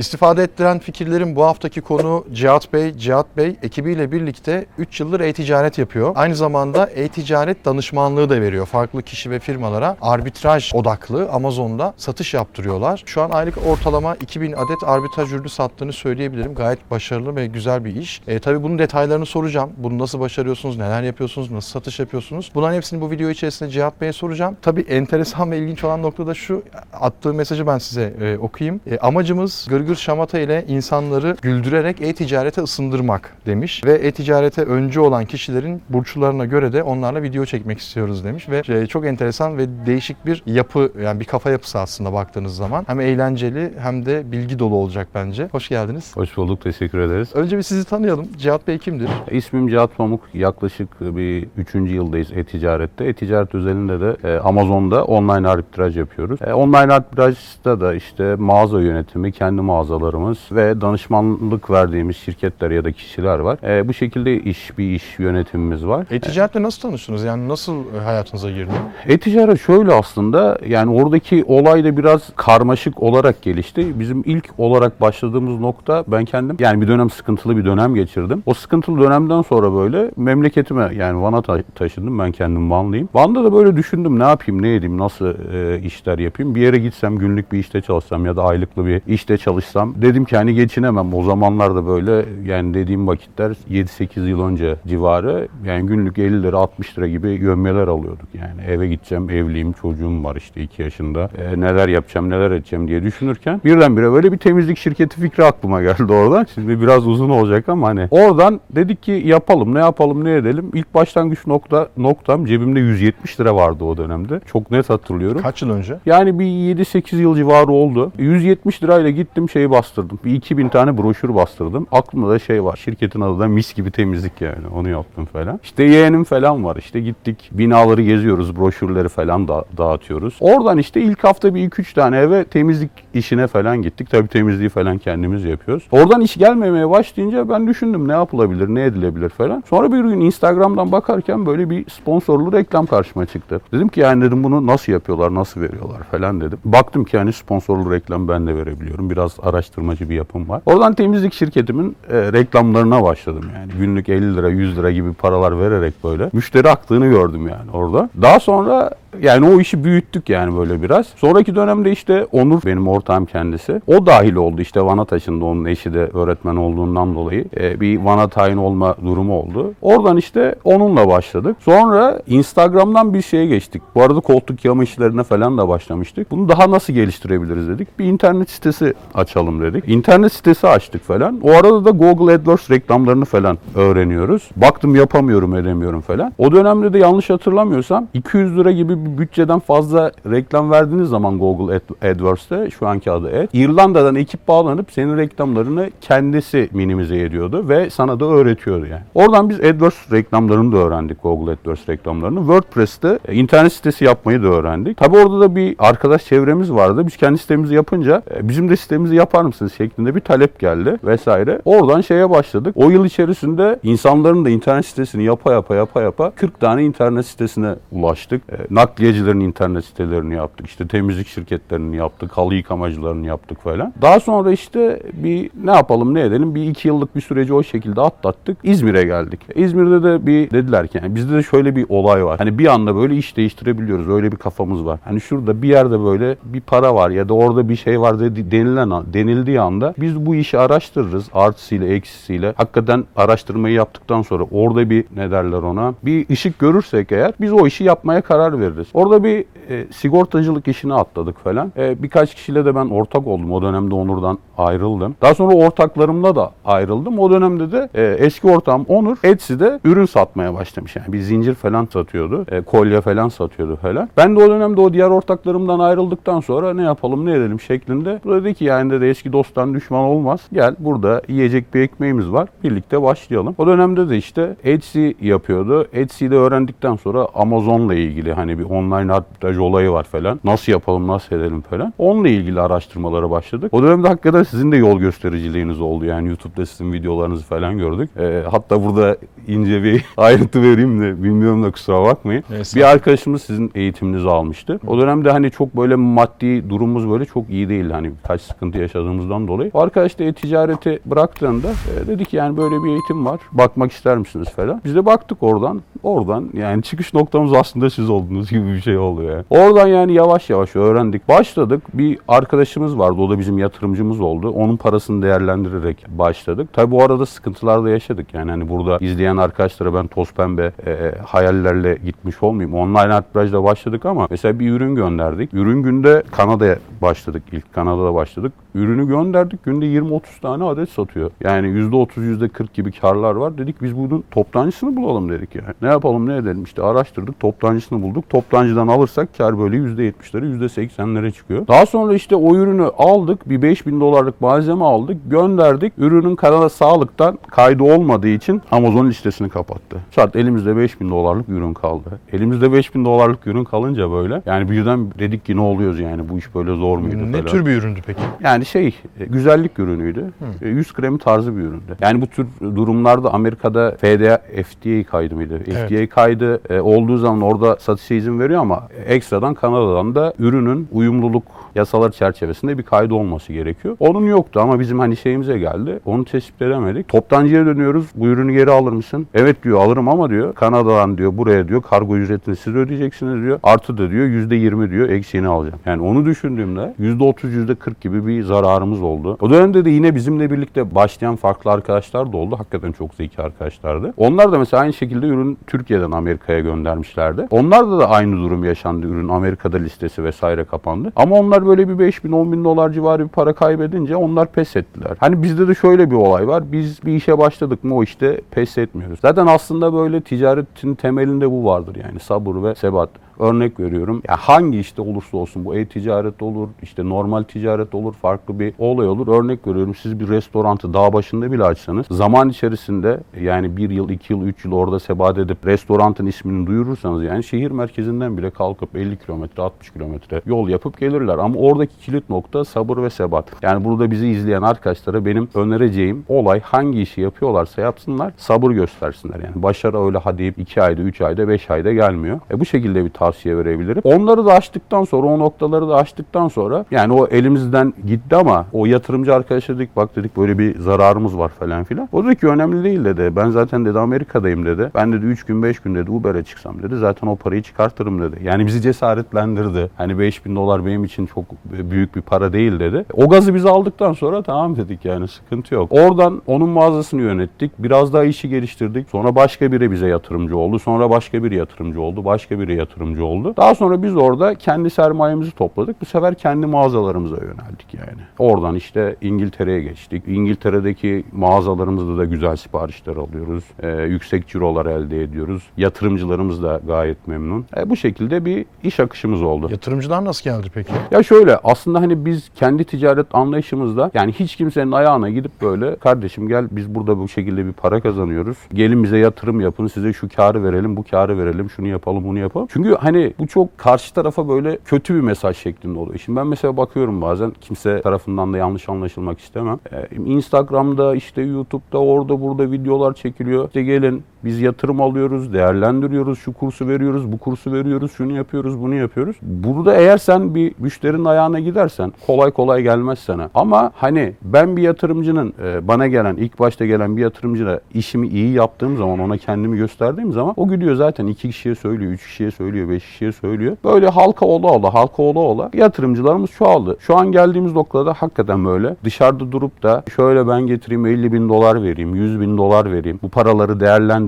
İstifade ettiren fikirlerin bu haftaki konu Cihat Bey. Cihat Bey ekibiyle birlikte 3 yıldır e-ticaret yapıyor. Aynı zamanda e-ticaret danışmanlığı da veriyor. Farklı kişi ve firmalara arbitraj odaklı Amazon'da satış yaptırıyorlar. Şu an aylık ortalama 2000 adet arbitraj ürünü sattığını söyleyebilirim. Gayet başarılı ve güzel bir iş. E, tabii bunun detaylarını soracağım. Bunu nasıl başarıyorsunuz, neler yapıyorsunuz, nasıl satış yapıyorsunuz? Bunların hepsini bu video içerisinde Cihat Bey'e soracağım. Tabii enteresan ve ilginç olan nokta da şu. Attığı mesajı ben size e, okuyayım. E, amacımız gırgır şamata ile insanları güldürerek e-ticarete ısındırmak demiş. Ve e-ticarete öncü olan kişilerin burçlarına göre de onlarla video çekmek istiyoruz demiş. Ve e, çok enteresan ve değişik bir yapı yani bir kafa yapısı aslında baktığınız zaman. Hem eğlenceli hem de bilgi dolu olacak bence. Hoş geldiniz. Hoş bulduk, teşekkür ederiz. Önce bir sizi tanıyalım. Cihat Bey kimdir? İsmim Cihat Pamuk. Yaklaşık bir üçüncü yıldayız e-ticarette. E-ticaret özelinde de e, Amazon'da online arbitraj yapıyoruz. E, online arbitrajda da işte mağaza yönetimi, kendi mağazalarımız ve danışmanlık verdiğimiz şirketler ya da kişiler var. E, bu şekilde iş bir iş yönetimimiz var. E-ticaretle nasıl tanıştınız? Yani nasıl e, hayatınıza girdi? E-ticaret şöyle aslında yani oradaki olay da biraz karmaşık olarak gelişti. Bizim ilk olarak başladığımız nokta ben kendim yani bir dönem sıkıntılı bir dönem geçirdim. O sıkıntılı dönemden sonra böyle memleketime yani Van'a ta- taşındım. Ben kendim Vanlıyım. Van'da da böyle düşündüm ne yapayım, ne edeyim, nasıl e, işler yapayım. Bir yere gitsem günlük bir işte çalışsam ya da aylıklı bir işte çalışsam. Dedim ki hani geçinemem. O zamanlarda böyle yani dediğim vakitler 7-8 yıl önce civarı yani günlük 50 lira 60 lira gibi gömmeler alıyorduk. Yani eve gideceğim, evliyim, çocuğum var işte 2 yaşında. E, neler yapacağım, neler edeceğim diye düşünürken birdenbire böyle bir temizlik şirketi fikri aklıma geldi oradan. Şimdi biraz uzun olacak ama hani oradan dedik ki yapalım, ne yapalım, ne edelim. İlk başlangıç nokta noktam cebimde 170 lira vardı o dönemde. Çok net hatırlıyorum. Kaç yıl önce? Yani bir 7-8 yıl civarı oldu. 170 lirayla gittim şeyi bastırdım. Bir 2000 tane broşür bastırdım. Aklımda da şey var. Şirketin adı da mis gibi temizlik yani. Onu yaptım falan. İşte yeğenim falan var. İşte gittik binaları geziyoruz. Broşürleri falan da dağıtıyoruz. Oradan işte ilk hafta bir 2-3 tane eve temizlik işine falan gittik. Tabii temizliği falan kendimiz yapıyoruz. Oradan iş gelmemeye başlayınca ben düşündüm ne yapılabilir, ne edilebilir falan. Sonra bir gün Instagram'dan bakarken böyle bir sponsorlu reklam karşıma çıktı. Dedim ki yani dedim bunu nasıl yapıyorlar, nasıl veriyorlar falan dedim. Baktım ki yani sponsorlu reklam ben de verebiliyorum. Biraz araştırmacı bir yapım var. Oradan temizlik şirketimin e, reklamlarına başladım yani. Günlük 50 lira, 100 lira gibi paralar vererek böyle müşteri aktığını gördüm yani orada. Daha sonra yani o işi büyüttük yani böyle biraz. Sonraki dönemde işte Onur benim ortağım kendisi. O dahil oldu işte Van'a taşındı. Onun eşi de öğretmen olduğundan dolayı e, bir Van'a tayin olma durumu oldu. Oradan işte onunla başladık. Sonra Instagram'dan bir şeye geçtik. Bu arada koltuk yama işlerine falan da başlamıştık. Bunu daha nasıl geliştirebiliriz dedik. Bir internet sitesi açalım dedik. İnternet sitesi açtık falan. O arada da Google AdWords reklamlarını falan öğreniyoruz. Baktım yapamıyorum edemiyorum falan. O dönemde de yanlış hatırlamıyorsam 200 lira gibi bir bütçeden fazla reklam verdiğiniz zaman Google Ad- AdWords'te şu anki adı Ad, İrlanda'dan ekip bağlanıp senin reklamlarını kendisi minimize ediyordu ve sana da öğretiyordu yani. Oradan biz AdWords reklamlarını da öğrendik Google AdWords reklamlarını. WordPress'te e, internet sitesi yapmayı da öğrendik. Tabi orada da bir arkadaş çevremiz vardı. Biz kendi sitemizi yapınca e, bizim de sitemizi yapar mısınız şeklinde bir talep geldi vesaire. Oradan şeye başladık. O yıl içerisinde insanların da internet sitesini yapa yapa yapa yapa 40 tane internet sitesine ulaştık. E, nakliyecilerin internet sitelerini yaptık. İşte temizlik şirketlerini yaptık. Halı yıkamacılarını yaptık falan. Daha sonra işte bir ne yapalım ne edelim bir iki yıllık bir süreci o şekilde atlattık. İzmir'e geldik. İzmir'de de bir dediler ki yani bizde de şöyle bir olay var. Hani bir anda böyle iş değiştirebiliyoruz. Öyle bir kafamız var. Hani şurada bir yerde böyle bir para var ya da orada bir şey var dedi, denilen denildiği anda biz bu işi araştırırız. Artısıyla eksisiyle. Hakikaten araştırmayı yaptıktan sonra orada bir ne derler ona bir ışık görürsek eğer biz o işi yapmaya karar veririz. Orada bir e, sigortacılık işine atladık falan. E, birkaç kişiyle de ben ortak oldum. O dönemde Onur'dan ayrıldım. Daha sonra ortaklarımla da ayrıldım. O dönemde de e, eski ortağım Onur Etsy'de ürün satmaya başlamış. Yani bir zincir falan satıyordu. E, kolye falan satıyordu falan. Ben de o dönemde o diğer ortaklarımdan ayrıldıktan sonra ne yapalım ne edelim şeklinde. Bu dedi ki yani dedi eski dosttan düşman olmaz. Gel burada yiyecek bir ekmeğimiz var. Birlikte başlayalım. O dönemde de işte Etsy yapıyordu. Etsy'de öğrendikten sonra Amazon'la ilgili hani bir online arbitraj olayı var falan. Nasıl yapalım, nasıl edelim falan. Onunla ilgili araştırmalara başladık. O dönemde hakikaten sizin de yol göstericiliğiniz oldu. Yani YouTube'da sizin videolarınızı falan gördük. Ee, hatta burada ince bir ayrıntı vereyim de bilmiyorum da kusura bakmayın. Neyse. Bir arkadaşımız sizin eğitiminizi almıştı. O dönemde hani çok böyle maddi durumumuz böyle çok iyi değildi. Hani birkaç sıkıntı yaşadığımızdan dolayı. O arkadaş da e-ticareti bıraktığında e, dedi ki yani böyle bir eğitim var. Bakmak ister misiniz falan. Biz de baktık oradan. Oradan yani çıkış noktamız aslında siz oldunuz gibi bir şey oldu yani. Oradan yani yavaş yavaş öğrendik. Başladık. Bir arkadaşımız vardı. O da bizim yatırımcımız oldu. Onun parasını değerlendirerek başladık. Tabi bu arada sıkıntılar da yaşadık. Yani hani burada izleyen arkadaşlara ben toz pembe e, hayallerle gitmiş olmayayım. Online arbitrajla başladık ama mesela bir ürün gönderdik. Ürün günde Kanada'ya başladık. İlk Kanada'da başladık. Ürünü gönderdik. Günde 20-30 tane adet satıyor. Yani %30, %40 gibi karlar var. Dedik biz bunun toptancısını bulalım dedik yani. Ne yapalım ne edelim işte araştırdık. Toptancısını bulduk. Toptancıdan alırsak kar böyle %70'lere %80'lere çıkıyor. Daha sonra işte o ürünü aldık. Bir 5000 dolarlık malzeme aldık. Gönderdik. Ürünün Kanada sağlıktan kaydı olmadığı için Amazon listesini kapattı. Şart elimizde 5000 dolarlık ürün kaldı. Elimizde 5000 dolarlık ürün kalınca böyle yani birden dedik ki ne oluyoruz yani bu iş böyle zor muydu Ne falan. tür bir üründü peki? Yani şey e, güzellik ürünüydü. E, Yüz kremi tarzı bir üründü. Yani bu tür durumlarda Amerika'da FDA, FDA kaydı mıydı? Evet. FDA kaydı e, olduğu zaman orada satışa izin veriyor ama ekstradan Kanada'dan da ürünün uyumluluk yasalar çerçevesinde bir kaydı olması gerekiyor. Onun yoktu ama bizim hani şeyimize geldi. Onu tespit edemedik. Toptancıya dönüyoruz. Bu ürünü geri alır mısın? Evet diyor alırım ama diyor Kanada'dan diyor buraya diyor kargo ücretini siz ödeyeceksiniz diyor. Artı da diyor %20 diyor eksiğini alacağım. Yani onu düşündüğümde %30 %40 gibi bir zararımız oldu. O dönemde de yine bizimle birlikte başlayan farklı arkadaşlar da oldu. Hakikaten çok zeki arkadaşlardı. Onlar da mesela aynı şekilde ürün Türkiye'den Amerika'ya göndermişlerdi. Onlarda da aynı durum yaşandı. Ürün Amerika'da listesi vesaire kapandı. Ama onlar böyle bir 5 bin 10 bin dolar civarı bir para kaybedince onlar pes ettiler. Hani bizde de şöyle bir olay var. Biz bir işe başladık mı o işte pes etmiyoruz. Zaten aslında böyle ticaretin temelinde bu vardır yani sabır ve sebat. Örnek veriyorum. Ya hangi işte olursa olsun bu e-ticaret olur, işte normal ticaret olur, farklı bir olay olur. Örnek veriyorum siz bir restorantı dağ başında bile açsanız zaman içerisinde yani bir yıl, iki yıl, üç yıl orada sebat edip restorantın ismini duyurursanız yani şehir merkezinden bile kalkıp 50 kilometre, 60 kilometre yol yapıp gelirler. Ama oradaki kilit nokta sabır ve sebat. Yani burada bizi izleyen arkadaşlara benim önereceğim olay hangi işi yapıyorlarsa yapsınlar, sabır göstersinler. Yani başarı öyle ha deyip 2 ayda, 3 ayda, 5 ayda gelmiyor. E bu şekilde bir tavsiye verebilirim. Onları da açtıktan sonra, o noktaları da açtıktan sonra yani o elimizden gitti ama o yatırımcı arkadaşa dedik bak dedik böyle bir zararımız var falan filan. O dedi ki önemli değil dedi. Ben zaten dedi Amerika'dayım dedi. Ben dedi 3 gün 5 gün dedi Uber'e çıksam dedi. Zaten o parayı çıkartırım dedi. Yani bizi cesaretlendirdi. Hani 5000 dolar benim için çok büyük bir para değil dedi. O gazı biz aldıktan sonra tamam dedik yani sıkıntı yok. Oradan onun mağazasını yönettik. Biraz daha işi geliştirdik. Sonra başka biri bize yatırımcı oldu. Sonra başka biri yatırımcı oldu. Başka biri yatırımcı oldu. Daha sonra biz orada kendi sermayemizi topladık. Bu sefer kendi mağazalarımıza yöneldik yani. Oradan işte İngiltere'ye geçtik. İngiltere'deki mağazalarımızda da güzel siparişler alıyoruz. Ee, yüksek cirolar elde ediyoruz. Yatırımcılarımız da gayet memnun. E, bu şekilde bir iş akışımız oldu. Yatırımcılar nasıl geldi peki? Ya şöyle aslında hani biz kendi ticaret anlayışımızda yani hiç kimsenin ayağına gidip böyle kardeşim gel biz burada bu şekilde bir para kazanıyoruz. Gelin bize yatırım yapın size şu karı verelim bu karı verelim şunu yapalım bunu yapalım. Çünkü hani bu çok karşı tarafa böyle kötü bir mesaj şeklinde oluyor. Şimdi ben mesela bakıyorum bazen kimse tarafından da yanlış anlaşılmak istemem. Ee, Instagram'da işte YouTube'da orada burada videolar çekiliyor. İşte gelin biz yatırım alıyoruz, değerlendiriyoruz, şu kursu veriyoruz, bu kursu veriyoruz, şunu yapıyoruz, bunu yapıyoruz. Burada eğer sen bir müşterinin ayağına gidersen kolay kolay gelmez sana. Ama hani ben bir yatırımcının e, bana gelen, ilk başta gelen bir yatırımcına işimi iyi yaptığım zaman, ona kendimi gösterdiğim zaman o gidiyor zaten iki kişiye söylüyor, üç kişiye söylüyor, beş kişiye söylüyor. Böyle halka ola ola, halka ola ola yatırımcılarımız çoğaldı. Şu an geldiğimiz noktada hakikaten böyle. Dışarıda durup da şöyle ben getireyim 50 bin dolar vereyim, 100 bin dolar vereyim. Bu paraları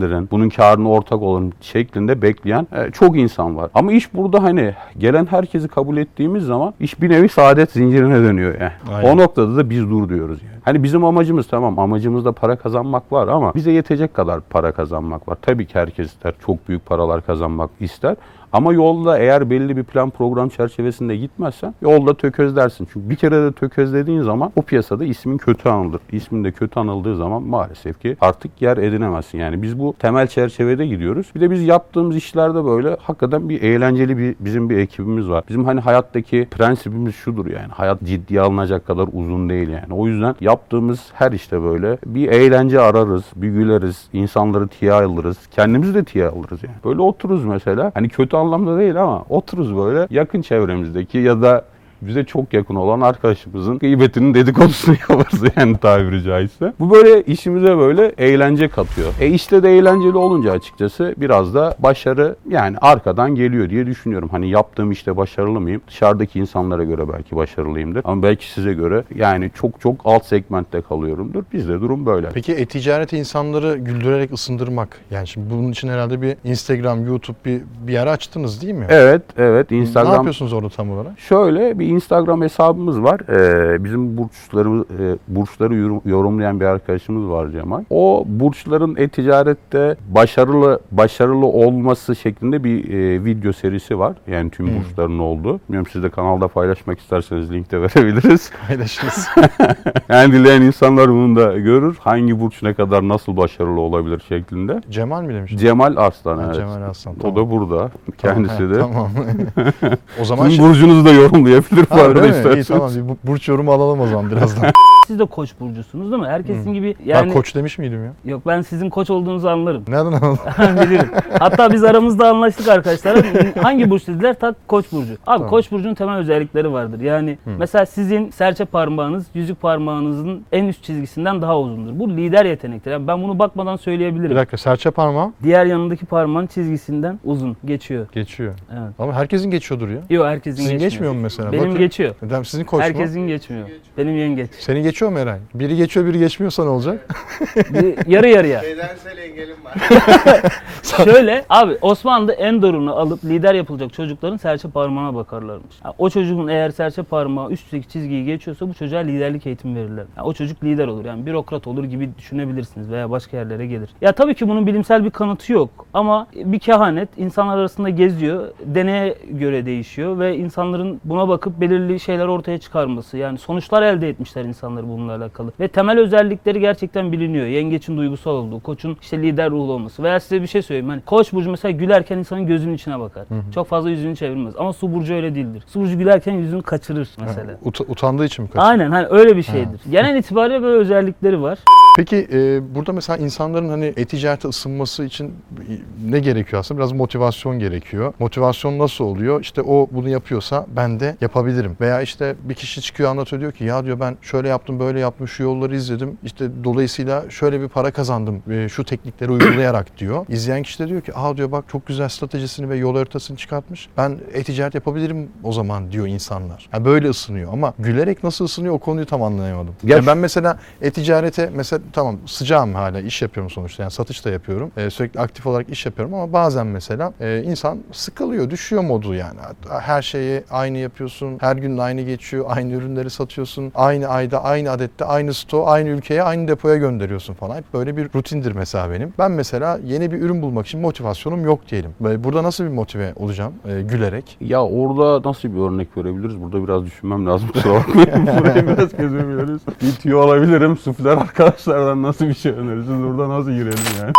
değerlendirin, bunun karına ortak olun şeklinde bekleyen e, çok insan var. Ama iş burada hani gelen herkesi kabul ettiğimiz zaman iş bir nevi saadet zincirine dönüyor yani. Aynen. O noktada da biz dur diyoruz yani. Hani bizim amacımız tamam amacımızda para kazanmak var ama bize yetecek kadar para kazanmak var. Tabii ki herkes ister çok büyük paralar kazanmak ister. Ama yolda eğer belli bir plan program çerçevesinde gitmezsen yolda tökezlersin. Çünkü bir kere de tökezlediğin zaman o piyasada ismin kötü anılır. İsmin de kötü anıldığı zaman maalesef ki artık yer edinemezsin. Yani biz bu temel çerçevede gidiyoruz. Bir de biz yaptığımız işlerde böyle hakikaten bir eğlenceli bir bizim bir ekibimiz var. Bizim hani hayattaki prensibimiz şudur yani. Hayat ciddiye alınacak kadar uzun değil yani. O yüzden yaptığımız her işte böyle bir eğlence ararız, bir güleriz, insanları tiye alırız. Kendimizi de tiye alırız yani. Böyle otururuz mesela. Hani kötü anlamda değil ama otururuz böyle yakın çevremizdeki ya da bize çok yakın olan arkadaşımızın gıybetinin dedikodusunu yaparız yani tabiri caizse. Bu böyle işimize böyle eğlence katıyor. E işte de eğlenceli olunca açıkçası biraz da başarı yani arkadan geliyor diye düşünüyorum. Hani yaptığım işte başarılı mıyım? Dışarıdaki insanlara göre belki başarılıyımdır. Ama belki size göre yani çok çok alt segmentte kalıyorumdur. Bizde durum böyle. Peki e-ticarete insanları güldürerek ısındırmak. Yani şimdi bunun için herhalde bir Instagram, YouTube bir, bir yer açtınız değil mi? Evet, evet. Ne Instagram yapıyorsunuz orada tam olarak? Şöyle bir Instagram hesabımız var. Ee, bizim burçları e, burçları yorum- yorumlayan bir arkadaşımız var Cemal. O burçların e-ticarette başarılı başarılı olması şeklinde bir e, video serisi var. Yani tüm Hmm. burçların olduğu. Bilmiyorum siz de kanalda paylaşmak isterseniz link de verebiliriz. Paylaşınız. yani dileyen insanlar bunu da görür. Hangi burç ne kadar nasıl başarılı olabilir şeklinde. Cemal mi demiştin? Cemal Arslan Ha, evet. Cemal Aslan. O da burada. Kendisi Tamam, de. Tamam. o zaman şey... burcunuzu da yorumlayabilir bu Ha, arada mi? İyi isterseniz. tamam. Bir bu- burç yorumu alalım o zaman birazdan. Siz de koç burcusunuz değil mi? Herkesin Hı. gibi Ben yani koç demiş miydim ya? yok ben sizin koç olduğunuzu anlarım. Nereden anladın? Bilirim. Hatta biz aramızda anlaştık arkadaşlar. Hangi burç dediler? Tak koç burcu. Abi Tamam. koç burcunun temel özellikleri vardır. Yani Hı. mesela sizin serçe parmağınız yüzük parmağınızın en üst çizgisinden daha uzundur. Bu lider yetenektir. Yani ben bunu bakmadan Bir söyleyebilirim. dakika serçe parmağım Diğer yanındaki parmağın çizgisinden uzun geçiyor. geçiyor. Evet. Ama herkesin geçiyordur ya. Yok herkesin Sizin geçmiyor. geçmiyor mu mesela? Benim Bakın. geçiyor. Neden sizin koç mu? Herkesin geçmiyor. Benim yengeç. Senin geçiyor mu Eray? Biri geçiyor biri geçmiyorsa ne olacak? Bir- yarı yarıya. Bedensel engelim var. Şöyle abi Osmanlı'da en doğrunu alıp lider yapılacak çocukların serçe parmağına bakarlarmış. Ha, o çocuğun eğer serçe parmağı üstteki çizgiyi geçiyorsa bu çocuğa liderlik eğitimi verirler. Ha, o çocuk lider olur yani bürokrat olur gibi düşünebilirsiniz veya başka yerlere gelir. Ya tabii ki bunun bilimsel bir kanıtı yok ama bir kehanet insanlar arasında geziyor, deneye göre değişiyor ve insanların buna bakıp belirli şeyler ortaya çıkarması yani sonuçlar elde etmişler insanlar bununla alakalı. Ve temel özellikleri gerçekten biliniyor. Yengeçin duygusal olduğu, koçun işte lider ruhlu olması veya size bir şey söyleyeyim. Hani koç burcu mesela gülerken insanın gözünün içine bakar. Çok fazla yüzünü çevirmez. Ama su burcu öyle değildir. Su burcu gülerken yüzünü kaçırır mesela. Ut- utandığı için mi kaçıyor? Aynen hani öyle bir şeydir. Genel itibariyle böyle özellikleri var. Peki e, burada mesela insanların hani e-ticarete ısınması için ne gerekiyor aslında? Biraz motivasyon gerekiyor. Motivasyon nasıl oluyor? İşte o bunu yapıyorsa ben de yapabilirim. Veya işte bir kişi çıkıyor anlatıyor diyor ki ya diyor ben şöyle yaptım böyle yaptım şu yolları izledim. İşte dolayısıyla şöyle bir para kazandım e, şu teknikleri uygulayarak diyor. İzleyen kişi de diyor ki aa diyor bak çok güzel stratejisini ve yol haritasını çıkartmış. Ben e-ticaret yapabilirim o zaman diyor insanlar. Yani böyle ısınıyor ama gülerek nasıl ısınıyor o konuyu tam anlayamadım. Ya Yani ben mesela e-ticarete mesela tamam sıcağım hala iş yapıyorum sonuçta yani satış da yapıyorum. Ee, sürekli aktif olarak iş yapıyorum ama bazen mesela e, insan sıkılıyor, düşüyor modu yani. Her şeyi aynı yapıyorsun, her gün aynı geçiyor, aynı ürünleri satıyorsun, aynı ayda, aynı adette, aynı sto, aynı ülkeye, aynı depoya gönderiyorsun falan. Hep böyle bir rutindir mesela benim. Ben mesela yeni bir ürün bulmak için motivasyonum yok diyelim. Burada nasıl bir motive olacağım? E, gülerek. Ya orada nasıl bir örnek verebiliriz? Burada biraz düşünmem lazım kusura bakmayın. Burayı biraz gezemiyoruz. Bir tüyo alabilirim. Sufler arkadaşlardan nasıl bir şey önerirsiniz? Burada nasıl girelim yani?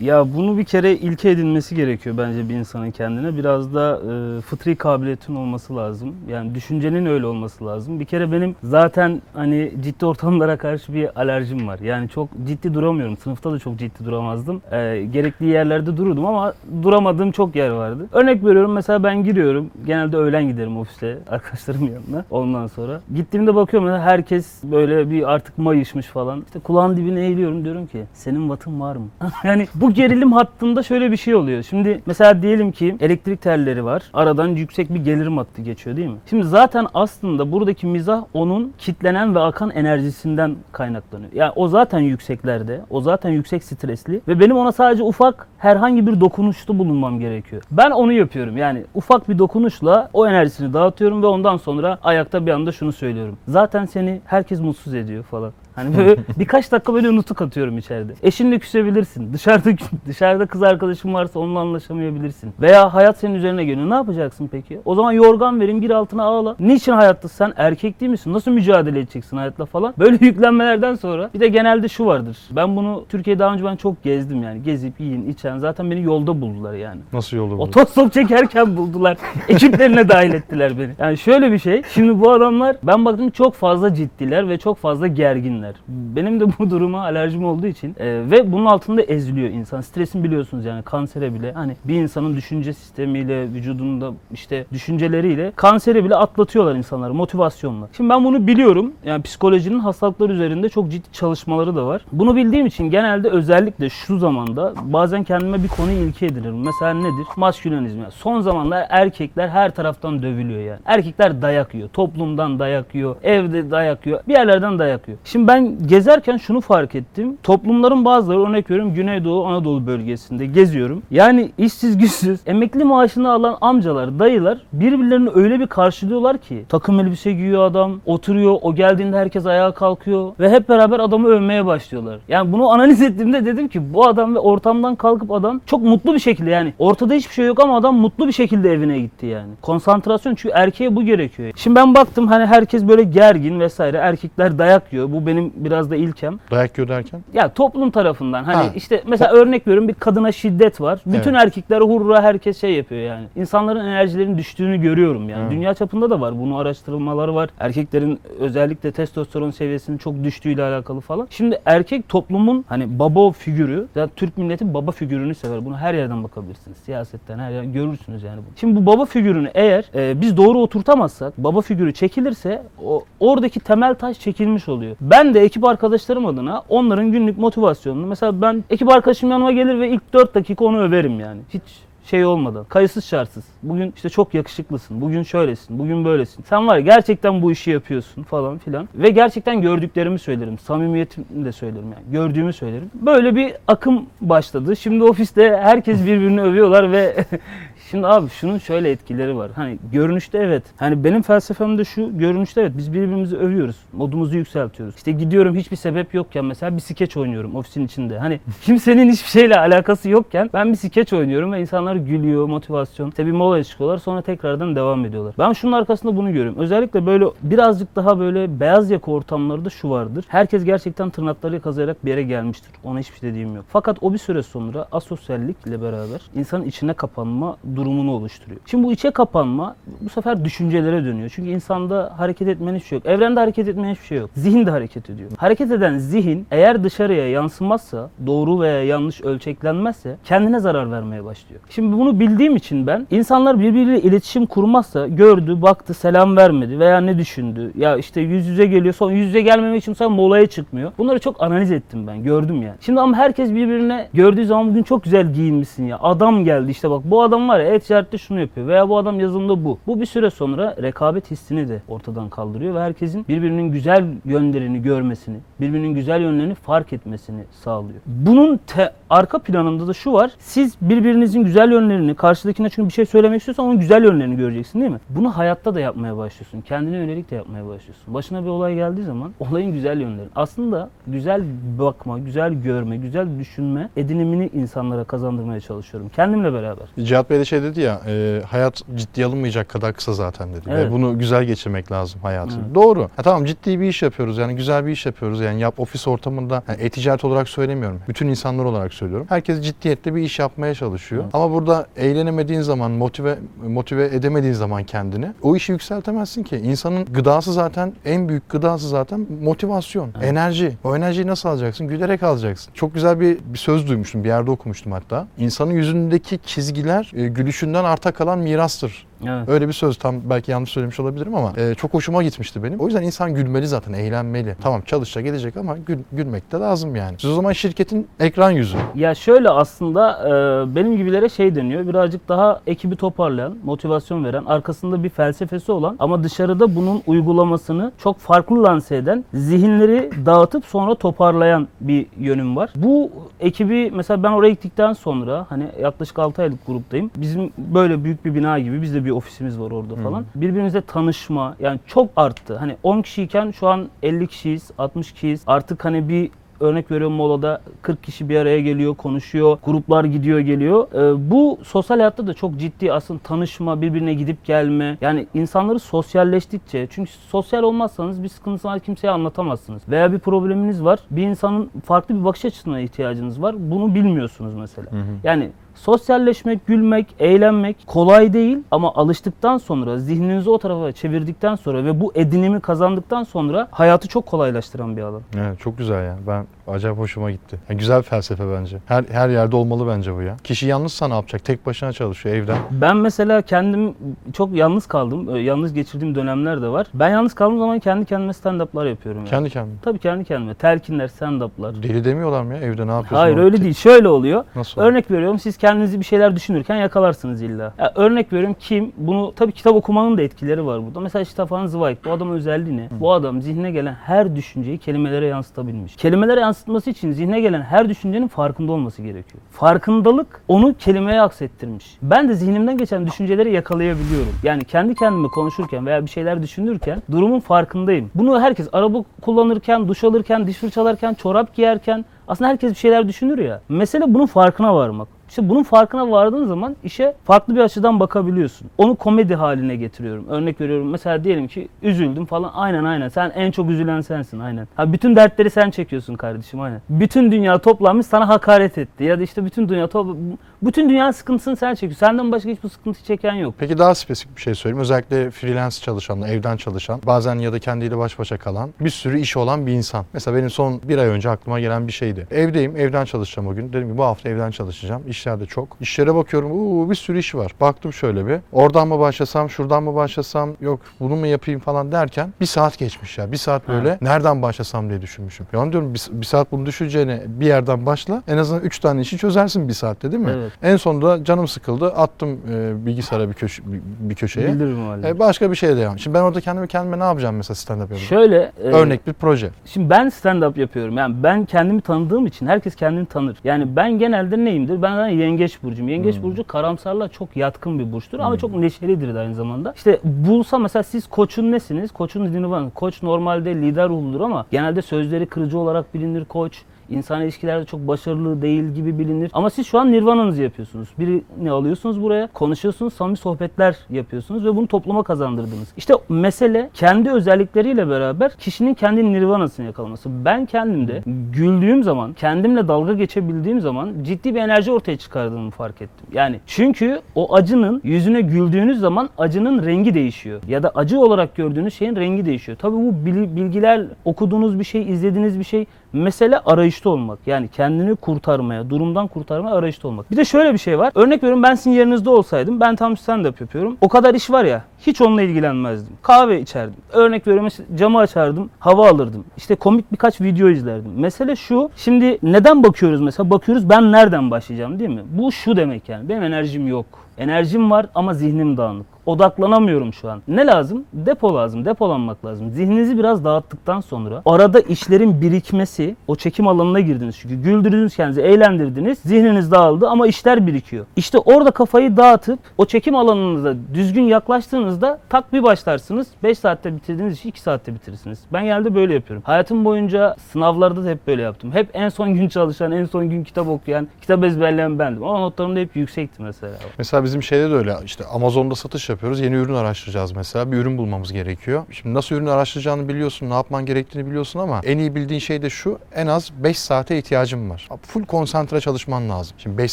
Ya bunu bir kere ilke edinmesi gerekiyor bence bir insanın kendine. Biraz da e, fıtri kabiliyetin olması lazım. Yani düşüncenin öyle olması lazım. Bir kere benim zaten hani ciddi ortamlara karşı bir alerjim var. Yani çok ciddi duramıyorum. Sınıfta da çok ciddi duramazdım. E, gerekli yerlerde dururdum ama duramadığım çok yer vardı. Örnek veriyorum mesela ben giriyorum. Genelde öğlen giderim ofiste arkadaşlarımın yanına. Ondan sonra gittiğimde bakıyorum herkes böyle bir artık mayışmış falan. İşte kulağın dibine eğiliyorum diyorum ki senin vatın var mı? yani bu gerilim hattında şöyle bir şey oluyor. Şimdi mesela diyelim ki elektrik telleri var. Aradan yüksek bir gelirim hattı geçiyor değil mi? Şimdi zaten aslında buradaki mizah onun kitlenen ve akan enerjisinden kaynaklanıyor. Yani o zaten yükseklerde. O zaten yüksek stresli ve benim ona sadece ufak herhangi bir dokunuşta bulunmam gerekiyor. Ben onu yapıyorum. Yani ufak bir dokunuşla o enerjisini dağıtıyorum ve ondan sonra ayakta bir anda şunu söylüyorum. Zaten seni herkes mutsuz ediyor falan. Hani böyle birkaç dakika böyle nutuk atıyorum içeride. Eşinle küsebilirsin. Dışarıda dışarıda kız arkadaşın varsa onunla anlaşamayabilirsin. Veya hayat senin üzerine geliyor. Ne yapacaksın peki? O zaman yorgan vereyim gir altına ağla. Niçin hayatta sen erkek değil misin? Nasıl mücadele edeceksin hayatla falan? Böyle yüklenmelerden sonra bir de genelde şu vardır. Ben bunu Türkiye'de daha önce ben çok gezdim yani. Gezip yiyin içen zaten beni yolda buldular yani. Nasıl yolu bu? Otostop çekerken buldular. Ekiplerine dahil ettiler beni. Yani şöyle bir şey. Şimdi bu adamlar ben baktım çok fazla ciddiler ve çok fazla gerginler. Benim de bu duruma alerjim olduğu için e, ve bunun altında eziliyor insan. Stresin biliyorsunuz yani kansere bile hani bir insanın düşünce sistemiyle vücudunda işte düşünceleriyle kanseri bile atlatıyorlar insanları motivasyonla. Şimdi ben bunu biliyorum. Yani psikolojinin hastalıklar üzerinde çok ciddi çalışmaları da var. Bunu bildiğim için genelde özellikle şu zamanda bazen kendime bir konuyu ilke edinirim. Mesela nedir? Maskülenizm. Yani son zamanlar erkekler her taraftan dövülüyor yani. Erkekler dayak yiyor. Toplumdan dayak yiyor. Evde dayak yiyor. Bir yerlerden dayak yiyor. Şimdi ben gezerken şunu fark ettim. Toplumların bazıları örnek veriyorum Güneydoğu Anadolu bölgesinde geziyorum. Yani işsiz güçsüz emekli maaşını alan amcalar, dayılar birbirlerini öyle bir karşılıyorlar ki takım elbise giyiyor adam, oturuyor, o geldiğinde herkes ayağa kalkıyor ve hep beraber adamı övmeye başlıyorlar. Yani bunu analiz ettiğimde dedim ki bu adam ve ortamdan kalkıp adam çok mutlu bir şekilde yani ortada hiçbir şey yok ama adam mutlu bir şekilde evine gitti yani. Konsantrasyon çünkü erkeğe bu gerekiyor. Şimdi ben baktım hani herkes böyle gergin vesaire erkekler dayak yiyor. Bu benim biraz da ilkem. Dayak yiyor derken? Ya toplum tarafından hani Ha. işte mesela örnek veriyorum bir kadına şiddet var. Bütün Evet. erkekler hurra herkes şey yapıyor yani. İnsanların enerjilerinin düştüğünü görüyorum yani. Evet. Dünya çapında da var. Bunu araştırmaları var. Erkeklerin özellikle testosteron seviyesinin çok düştüğüyle alakalı falan. Şimdi erkek toplumun hani baba figürü. Zaten Türk milleti baba figürünü sever. Bunu her yerden bakabilirsiniz. Siyasetten her yerden görürsünüz yani bunu. Şimdi bu baba figürünü eğer e, biz doğru oturtamazsak, baba figürü çekilirse o oradaki temel taş çekilmiş oluyor. Ben de ekip arkadaşlarım adına onların günlük motivasyonunu mesela ben ekip arkadaşım yanıma gelir ve ilk 4 dakika onu överim yani. Hiç şey olmadan. Kayıtsız şartsız. Bugün işte çok yakışıklısın. Bugün şöylesin. Bugün böylesin. Sen var ya gerçekten bu işi yapıyorsun falan filan. Ve gerçekten gördüklerimi söylerim. Samimiyetimi de söylerim yani. Gördüğümü söylerim. Böyle bir akım başladı. Şimdi ofiste herkes birbirini övüyorlar ve Şimdi abi şunun şöyle etkileri var. Hani görünüşte evet. Hani benim felsefem de şu. Görünüşte evet biz birbirimizi övüyoruz. Modumuzu yükseltiyoruz. İşte gidiyorum hiçbir sebep yokken mesela bir skeç oynuyorum ofisin içinde. Hani kimsenin hiçbir şeyle alakası yokken ben bir skeç oynuyorum ve insanlar gülüyor, motivasyon. İşte bir molaya çıkıyorlar sonra tekrardan devam ediyorlar. Ben şunun arkasında bunu görüyorum. Özellikle böyle birazcık daha böyle beyaz yaka ortamlarda şu vardır. Herkes gerçekten tırnaklarıyla kazıyarak bir yere gelmiştir. Ona hiçbir şey dediğim yok. Fakat o bir süre sonra asosyallikle beraber insanın içine kapanma durumunu oluşturuyor. Şimdi bu içe kapanma bu sefer düşüncelere dönüyor. Çünkü insanda hareket etmenin hiçbir şey yok. Evrende hareket etmenin hiçbir şey yok. Zihin de hareket ediyor. Hareket eden zihin eğer dışarıya yansımazsa, doğru veya yanlış ölçeklenmezse kendine zarar vermeye başlıyor. Şimdi bunu bildiğim için ben insanlar birbiriyle iletişim kurmazsa gördü, baktı, selam vermedi veya ne düşündü? Ya işte yüz yüze geliyor sonra yüz yüze gelmemek için sonra molaya çıkmıyor. Bunları çok analiz ettim ben, gördüm yani. Şimdi ama herkes birbirine gördüğü zaman bugün çok güzel giyinmişsin ya. Adam geldi işte bak bu adam var ya e-ticarette şunu yapıyor veya bu adam yazılımda bu. Bu bir süre sonra rekabet hissini de ortadan kaldırıyor ve herkesin birbirinin güzel yönlerini görmesini, birbirinin güzel yönlerini fark etmesini sağlıyor. Bunun te- arka planında da şu var. Siz birbirinizin güzel yönlerini, karşıdakine çünkü bir şey söylemek istiyorsan onun güzel yönlerini göreceksin değil mi? Bunu hayatta da yapmaya başlıyorsun. Kendine yönelik de yapmaya başlıyorsun. Başına bir olay geldiği zaman olayın güzel yönleri. Aslında güzel bakma, güzel görme, güzel düşünme edinimini insanlara kazandırmaya çalışıyorum. Kendimle beraber. Cihat Bey de şey dedi ya, e, hayat ciddiye alınmayacak kadar kısa zaten dedi. Evet. Ve bunu güzel geçirmek lazım hayatı. Evet. Doğru. Ha, tamam ciddi bir iş yapıyoruz yani güzel bir iş yapıyoruz. Yani yap ofis ortamında, yani e-ticaret olarak söylemiyorum. Bütün insanlar olarak söylüyorum. Herkes ciddiyetle bir iş yapmaya çalışıyor. Evet. Ama burada eğlenemediğin zaman, motive motive edemediğin zaman kendini o işi yükseltemezsin ki. İnsanın gıdası zaten en büyük gıdası zaten motivasyon, Evet. enerji. O enerjiyi nasıl alacaksın? Gülerek alacaksın. Çok güzel bir, bir söz duymuştum. Bir yerde okumuştum hatta. İnsanın yüzündeki çizgiler e, gülüşünden arta kalan mirastır. Evet. Öyle bir söz tam belki yanlış söylemiş olabilirim ama e, çok hoşuma gitmişti benim. O yüzden insan gülmeli zaten, eğlenmeli. Tamam çalışacak, gelecek ama gül, gülmek de lazım yani. Siz o zaman şirketin ekran yüzü. Ya şöyle aslında e, benim gibilere şey deniyor. Birazcık daha ekibi toparlayan, motivasyon veren, arkasında bir felsefesi olan ama dışarıda bunun uygulamasını çok farklı lanse eden, zihinleri dağıtıp sonra toparlayan bir yönüm var. Bu ekibi mesela ben oraya gittikten sonra hani yaklaşık 6 aylık gruptayım. Bizim böyle büyük bir bina gibi biz de bir ofisimiz var orada falan. Birbirimizle tanışma yani çok arttı. Hani 10 kişiyken şu an 50 kişiyiz, 60 kişiyiz. Artık hani bir Örnek veriyorum molada 40 kişi bir araya geliyor, konuşuyor, gruplar gidiyor geliyor. Ee, bu sosyal hayatta da çok ciddi aslında tanışma, birbirine gidip gelme. Yani insanları sosyalleştikçe, çünkü sosyal olmazsanız bir sıkıntısı var kimseye anlatamazsınız. Veya bir probleminiz var, bir insanın farklı bir bakış açısına ihtiyacınız var. Bunu bilmiyorsunuz mesela. Yani sosyalleşmek, gülmek, eğlenmek kolay değil ama alıştıktan sonra, zihninizi o tarafa çevirdikten sonra ve bu edinimi kazandıktan sonra hayatı çok kolaylaştıran bir alan. Evet, çok güzel ya. Ben acayip hoşuma gitti. Ya güzel bir felsefe bence. Her her yerde olmalı bence bu ya. Kişi yalnızsa ne yapacak? Tek başına çalışıyor evden. Ben mesela kendim çok yalnız kaldım. Yalnız geçirdiğim dönemler de var. Ben yalnız kaldığım zaman kendi kendime stand-up'lar yapıyorum. Yani. Kendi kendine. Tabii kendi kendime. Telkinler, stand-up'lar. Deli demiyorlar mı ya evde ne yapıyorsun? Hayır öyle değil. Şöyle oluyor. Nasıl? Örnek veriyorum siz kendinizi bir şeyler düşünürken yakalarsınız illa. Ya örnek veriyorum kim? Bunu tabii kitap okumanın da etkileri var burada. Mesela Stefan Zweig bu adamın özelliği ne? Bu adam zihnine gelen her düşünceyi kelimelere yansıtabilmiş. Kelimelere yansıtması için zihne gelen her düşüncenin farkında olması gerekiyor. Farkındalık onu kelimeye aksettirmiş. Ben de zihnimden geçen düşünceleri yakalayabiliyorum. Yani kendi kendime konuşurken veya bir şeyler düşünürken durumun farkındayım. Bunu herkes araba kullanırken, duş alırken, diş fırçalarken, çorap giyerken aslında herkes bir şeyler düşünür ya. Mesele bunun farkına varmak. İşte bunun farkına vardığın zaman işe farklı bir açıdan bakabiliyorsun. Onu komedi haline getiriyorum. Örnek veriyorum mesela diyelim ki üzüldüm falan. Aynen aynen sen en çok üzülen sensin aynen. Ha, bütün dertleri sen çekiyorsun kardeşim aynen. Bütün dünya toplanmış sana hakaret etti. Ya da işte bütün dünya topla... Bütün dünyanın sıkıntısını sen çekiyorsun. Senden başka hiçbir sıkıntı çeken yok. Peki daha spesifik bir şey söyleyeyim. Özellikle freelance çalışanlar, evden çalışan, bazen ya da kendiyle baş başa kalan bir sürü işi olan bir insan. Mesela benim son bir ay önce aklıma gelen bir şeydi. Evdeyim, evden çalışacağım o gün. Dedim ki bu hafta evden çalışacağım. İşler de çok. İşlere bakıyorum, uuu bir sürü iş var. Baktım şöyle bir. Oradan mı başlasam, şuradan mı başlasam, yok bunu mu yapayım falan derken bir saat geçmiş ya. Bir saat böyle nereden başlasam diye düşünmüşüm. Ya diyorum bir, bir saat bunu düşüneceğine bir yerden başla. En azından üç tane işi çözersin bir saatte değil mi? Evet. En sonunda canım sıkıldı. Attım e, bilgisayara bir, köşe, bir, köşeye. Bildiririm halde. E, başka bir şeye devam. Şimdi ben orada kendime kendime ne yapacağım mesela stand up yapıyorum? Şöyle e, Örnek bir proje. Şimdi ben stand-up yapıyorum. Yani ben kendimi tanıdığım için herkes kendini tanır. Yani ben genelde neyimdir? Ben zaten yengeç burcuyum. Yengeç burcu karamsarlığa çok yatkın bir burçtur ama çok neşelidir de aynı zamanda. İşte bulsa mesela siz koçun nesiniz? Koçun dini var. Koç normalde lider ruhludur ama genelde sözleri kırıcı olarak bilinir koç. İnsan ilişkilerde çok başarılı değil gibi bilinir. Ama siz şu an nirvananızı yapıyorsunuz. Birini alıyorsunuz buraya, konuşuyorsunuz, samimi sohbetler yapıyorsunuz ve bunu topluma kazandırdınız. İşte mesele kendi özellikleriyle beraber kişinin kendi nirvanasını yakalaması. Ben kendimde güldüğüm zaman, kendimle dalga geçebildiğim zaman ciddi bir enerji ortaya çıkardığımı fark ettim. Yani çünkü o acının yüzüne güldüğünüz zaman acının rengi değişiyor. Ya da acı olarak gördüğünüz şeyin rengi değişiyor. Tabii bu bil- bilgiler, okuduğunuz bir şey, izlediğiniz bir şey Mesele arayışta olmak. Yani kendini kurtarmaya, durumdan kurtarmaya arayışta olmak. Bir de şöyle bir şey var. Örnek veriyorum ben sizin yerinizde olsaydım ben tam stand-up yapıyorum. O kadar iş var ya hiç onunla ilgilenmezdim. Kahve içerdim. Örnek veriyorum işte camı açardım, hava alırdım. İşte komik birkaç video izlerdim. Mesele şu. Şimdi neden bakıyoruz mesela? Bakıyoruz ben nereden başlayacağım değil mi? Bu şu demek yani. Benim enerjim yok. Enerjim var ama zihnim dağınık. Odaklanamıyorum şu an. Ne lazım? Depo lazım. Depolanmak lazım. Zihninizi biraz dağıttıktan sonra arada işlerin birikmesi, o çekim alanına girdiniz çünkü. Güldürdünüz kendinizi, eğlendirdiniz. Zihniniz dağıldı ama işler birikiyor. İşte orada kafayı dağıtıp o çekim alanınıza düzgün yaklaştığınızda tak bir başlarsınız. 5 saatte bitirdiğiniz işi 2 saatte bitirirsiniz. Ben genelde böyle yapıyorum. Hayatım boyunca sınavlarda da hep böyle yaptım. Hep en son gün çalışan, en son gün kitap okuyan, kitap ezberleyen bendim. Ama notlarım da hep yüksekti mesela. Mesela bizim şeyde de öyle. İşte Amazon'da satış yapıyoruz. Yeni ürün araştıracağız mesela. Bir ürün bulmamız gerekiyor. Şimdi nasıl ürün araştıracağını biliyorsun, ne yapman gerektiğini biliyorsun ama en iyi bildiğin şey de şu. En az 5 saate ihtiyacım var. Full konsantre çalışman lazım. Şimdi 5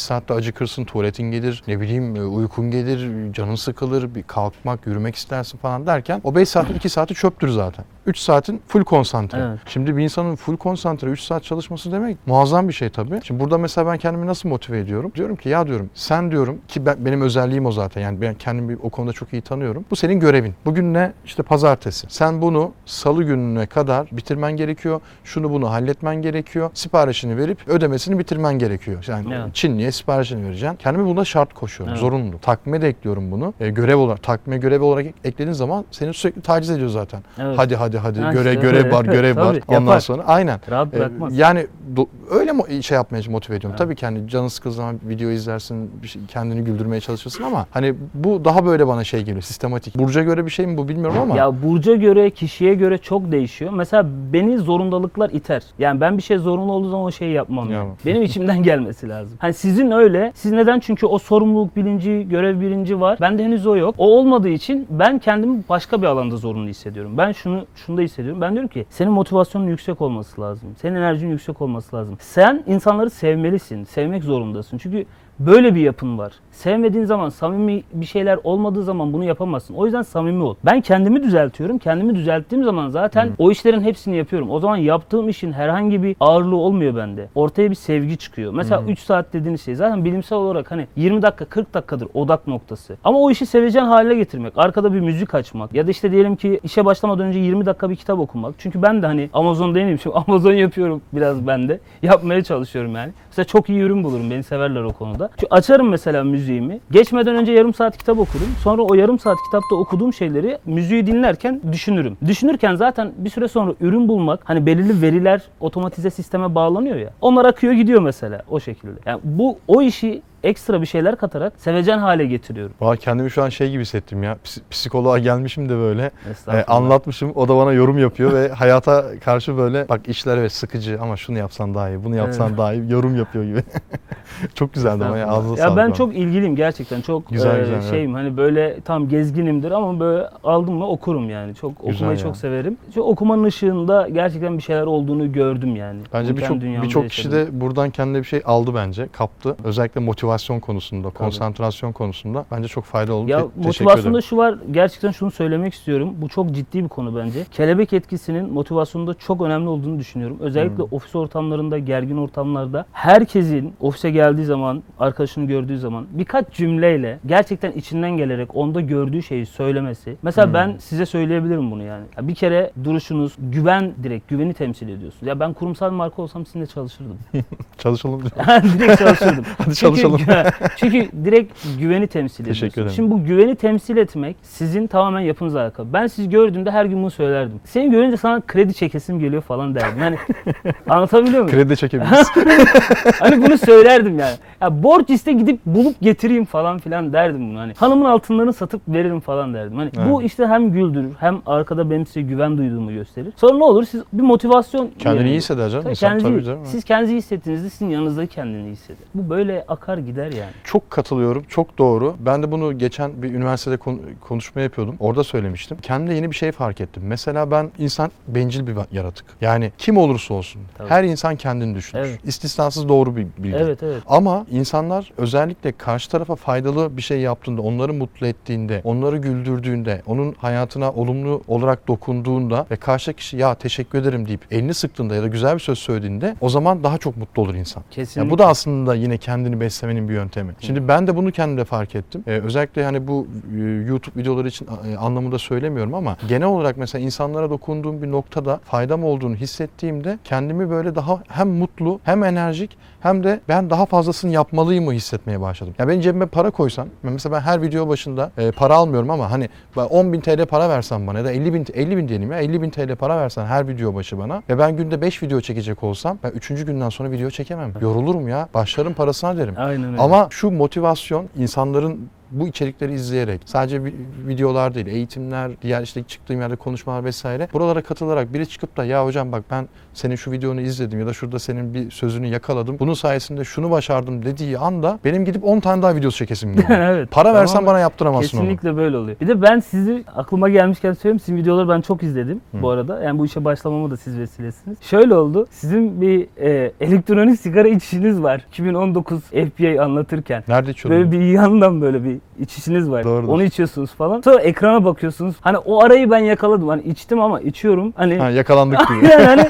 saatte acıkırsın, tuvaletin gelir, ne bileyim e, uykun gelir, canın sıkılır, bir kalkmak, yürümek istersin falan derken o 5 saatin 2 saati çöptür zaten. 3 saatin full konsantre. Evet. Şimdi bir insanın full konsantre 3 saat çalışması demek muazzam bir şey tabii. Şimdi burada mesela ben kendimi nasıl motive ediyorum? Diyorum ki ya diyorum sen diyorum ki ben, benim özelliğim o zaten. Yani ben kendimi o konuda çok iyi tanıyorum. Bu senin görevin. Bugün ne? İşte pazartesi. Sen bunu salı gününe kadar bitirmen gerekiyor. Şunu bunu halletmen gerekiyor. Siparişini verip ödemesini bitirmen gerekiyor. Yani Evet. Çinli'ye siparişini vereceksin. Kendimi buna şart koşuyorum. Evet. Zorunlu. Takvime de ekliyorum bunu. E, görev olarak takvime görev olarak ek- eklediğin zaman seni sürekli taciz ediyor zaten. Evet. Hadi hadi hadi Ha göre işte, görev var görev var. Ondan yapar. sonra aynen. Rahat Ee, bırakmaz. Yani do- öyle şey yapmaya motive ediyorum. Evet. Tabii ki hani canın sıkıldığı zaman video izlersin, şey, kendini güldürmeye çalışırsın ama hani bu daha böyle bana şey geliyor, sistematik. Burca göre bir şey mi bu bilmiyorum ama. Ya burca göre, kişiye göre çok değişiyor. Mesela beni zorundalıklar iter. Yani ben bir şey zorunlu olduğu zaman o şeyi yapmam. Ya. Benim içimden gelmesi lazım. Hani sizin öyle. Siz neden? Çünkü o sorumluluk bilinci, görev bilinci var. Bende henüz o yok. O olmadığı için ben kendimi başka bir alanda zorunlu hissediyorum. Ben şunu şunu da hissediyorum. Ben diyorum ki senin motivasyonun yüksek olması lazım. Senin enerjinin yüksek olması lazım. Sen insanları sevmelisin. Sevmek zorundasın. Çünkü Böyle bir yapın var. Sevmediğin zaman, samimi bir şeyler olmadığı zaman bunu yapamazsın. O yüzden samimi ol. Ben kendimi düzeltiyorum. Kendimi düzelttiğim zaman zaten o işlerin hepsini yapıyorum. O zaman yaptığım işin herhangi bir ağırlığı olmuyor bende. Ortaya bir sevgi çıkıyor. Mesela 3 saat dediğiniz şey zaten bilimsel olarak hani 20 dakika 40 dakikadır odak noktası. Ama o işi sevecen haline getirmek, arkada bir müzik açmak ya da işte diyelim ki işe başlamadan önce 20 dakika bir kitap okumak. Çünkü ben de hani Amazon değilim şimdi Amazon yapıyorum biraz ben de. Yapmaya çalışıyorum yani. Mesela çok iyi ürün bulurum. Beni severler o konuda. Şu açarım mesela müziğimi. Geçmeden önce yarım saat kitap okurum. Sonra o yarım saat kitapta okuduğum şeyleri müziği dinlerken düşünürüm. Düşünürken zaten bir süre sonra ürün bulmak hani belirli veriler otomatize sisteme bağlanıyor ya. Onlar akıyor gidiyor mesela o şekilde. Yani bu o işi ekstra bir şeyler katarak sevecen hale getiriyorum. Valla kendimi şu an şey gibi hissettim ya. Ps- psikoloğa gelmişim de böyle. e, anlatmışım. O da bana yorum yapıyor ve hayata karşı böyle bak işler evet sıkıcı ama şunu yapsan daha iyi, bunu yapsan Evet. daha iyi yorum yapıyor gibi. çok güzeldi ama ya ağzına Ya ben çok ilgiliyim gerçekten. Çok Güzel, e, güzel, evet. şeyim hani böyle tam gezginimdir ama böyle aldım mı okurum yani. Çok Güzel okumayı ya. çok severim. Şu okumanın ışığında gerçekten bir şeyler olduğunu gördüm yani. Bence birçok birçok kişi de buradan kendine bir şey aldı bence, kaptı. Özellikle motivasyon konusunda, konsantrasyon konusunda bence çok faydalı oldu. Ya Te- motivasyonda şu var, gerçekten şunu söylemek istiyorum. Bu çok ciddi bir konu bence. Kelebek etkisinin motivasyonda çok önemli olduğunu düşünüyorum. Özellikle Hmm. ofis ortamlarında, gergin ortamlarda herkesin ofise geldiği zaman, arkadaşını gördüğü zaman birkaç cümleyle gerçekten içinden gelerek onda gördüğü şeyi söylemesi. Mesela Hmm. ben size söyleyebilirim bunu yani. Ya Bir kere duruşunuz güven direkt güveni temsil ediyorsunuz. Ya ben kurumsal marka olsam sizinle çalışırdım. Çalışalım. direkt çalışırdım. Hadi çalışalım. Çünkü, direkt güveni temsil Teşekkür ediyorsun. ederim. Şimdi bu güveni temsil etmek sizin tamamen yapınızla alakalı. Ben sizi gördüğümde her gün bunu söylerdim. Seni görünce sana kredi çekesim geliyor falan derdim. Yani anlatabiliyor muyum? Kredi çekebiliriz. hani bunu söylerdim yani. Ya borç iste gidip bulup getireyim falan filan derdim bunu. Hani hanımın altınlarını satıp veririm falan derdim. Hani bu Evet. işte hem güldürür hem arkada benim size güven duyduğumu gösterir. Sonra ne olur siz bir motivasyon Kendini iyi hisseder canım. Tabii, kendinizi- tabii canım. siz kendinizi hissettiğinizde sizin yanınızdaki kendini hisseder. Bu böyle akar gider yani. Çok katılıyorum. Çok doğru. Ben de bunu geçen bir üniversitede kon- konuşma yapıyordum. Orada söylemiştim. Kendimde yeni bir şey fark ettim. Mesela ben insan bencil bir yaratık. Yani kim olursa olsun. Tabii. Her insan kendini düşünür. Evet. İstisnasız doğru bir bilgi. Evet evet. Ama insanlar özellikle karşı tarafa faydalı bir şey yaptığında, onları mutlu ettiğinde, onları güldürdüğünde, onun hayatına olumlu olarak dokunduğunda ve karşı kişi ya teşekkür ederim deyip elini sıktığında ya da güzel bir söz söylediğinde o zaman daha çok mutlu olur insan. Kesinlikle. Ya bu da aslında yine kendini beslemenin bir yöntemi. Şimdi ben de bunu kendimde fark ettim. Ee, özellikle hani bu e, YouTube videoları için e, anlamında söylemiyorum ama genel olarak mesela insanlara dokunduğum bir noktada faydam olduğunu hissettiğimde kendimi böyle daha hem mutlu hem enerjik hem de ben daha fazlasını yapmalıyım mı hissetmeye başladım. Ya ben cebime para koysam, mesela ben her video başında e, para almıyorum ama hani ben 10 bin TL para versen bana ya da 50 bin, 50 bin diyelim ya 50 bin TL para versen her video başı bana ve ben günde 5 video çekecek olsam ben 3. günden sonra video çekemem. Yorulurum ya. Başlarım parasına derim. Aynen öyle. Ama şu motivasyon insanların bu içerikleri izleyerek sadece vi- videolar değil eğitimler diğer işte çıktığım yerde konuşmalar vesaire buralara katılarak biri çıkıp da ya hocam bak ben senin şu videonu izledim ya da şurada senin bir sözünü yakaladım bunun sayesinde şunu başardım dediği anda benim gidip 10 tane daha video çekesim geliyor. evet. Para versen Tamamen- bana yaptıramazsın onu. Kesinlikle böyle oluyor. Bir de ben sizi aklıma gelmişken söyleyeyim. Sizin videoları ben çok izledim bu arada. Yani bu işe başlamama da siz vesilesiniz. Şöyle oldu. Sizin bir e, elektronik sigara içişiniz var. 2019 FBI anlatırken. Nerede içiyordun? Böyle bir yandan böyle bir içişiniz var. Doğrudur. Onu içiyorsunuz falan. Sonra ekrana bakıyorsunuz. Hani o arayı ben yakaladım. Hani içtim ama içiyorum. Hani Ha, yakalandık gibi. yani hani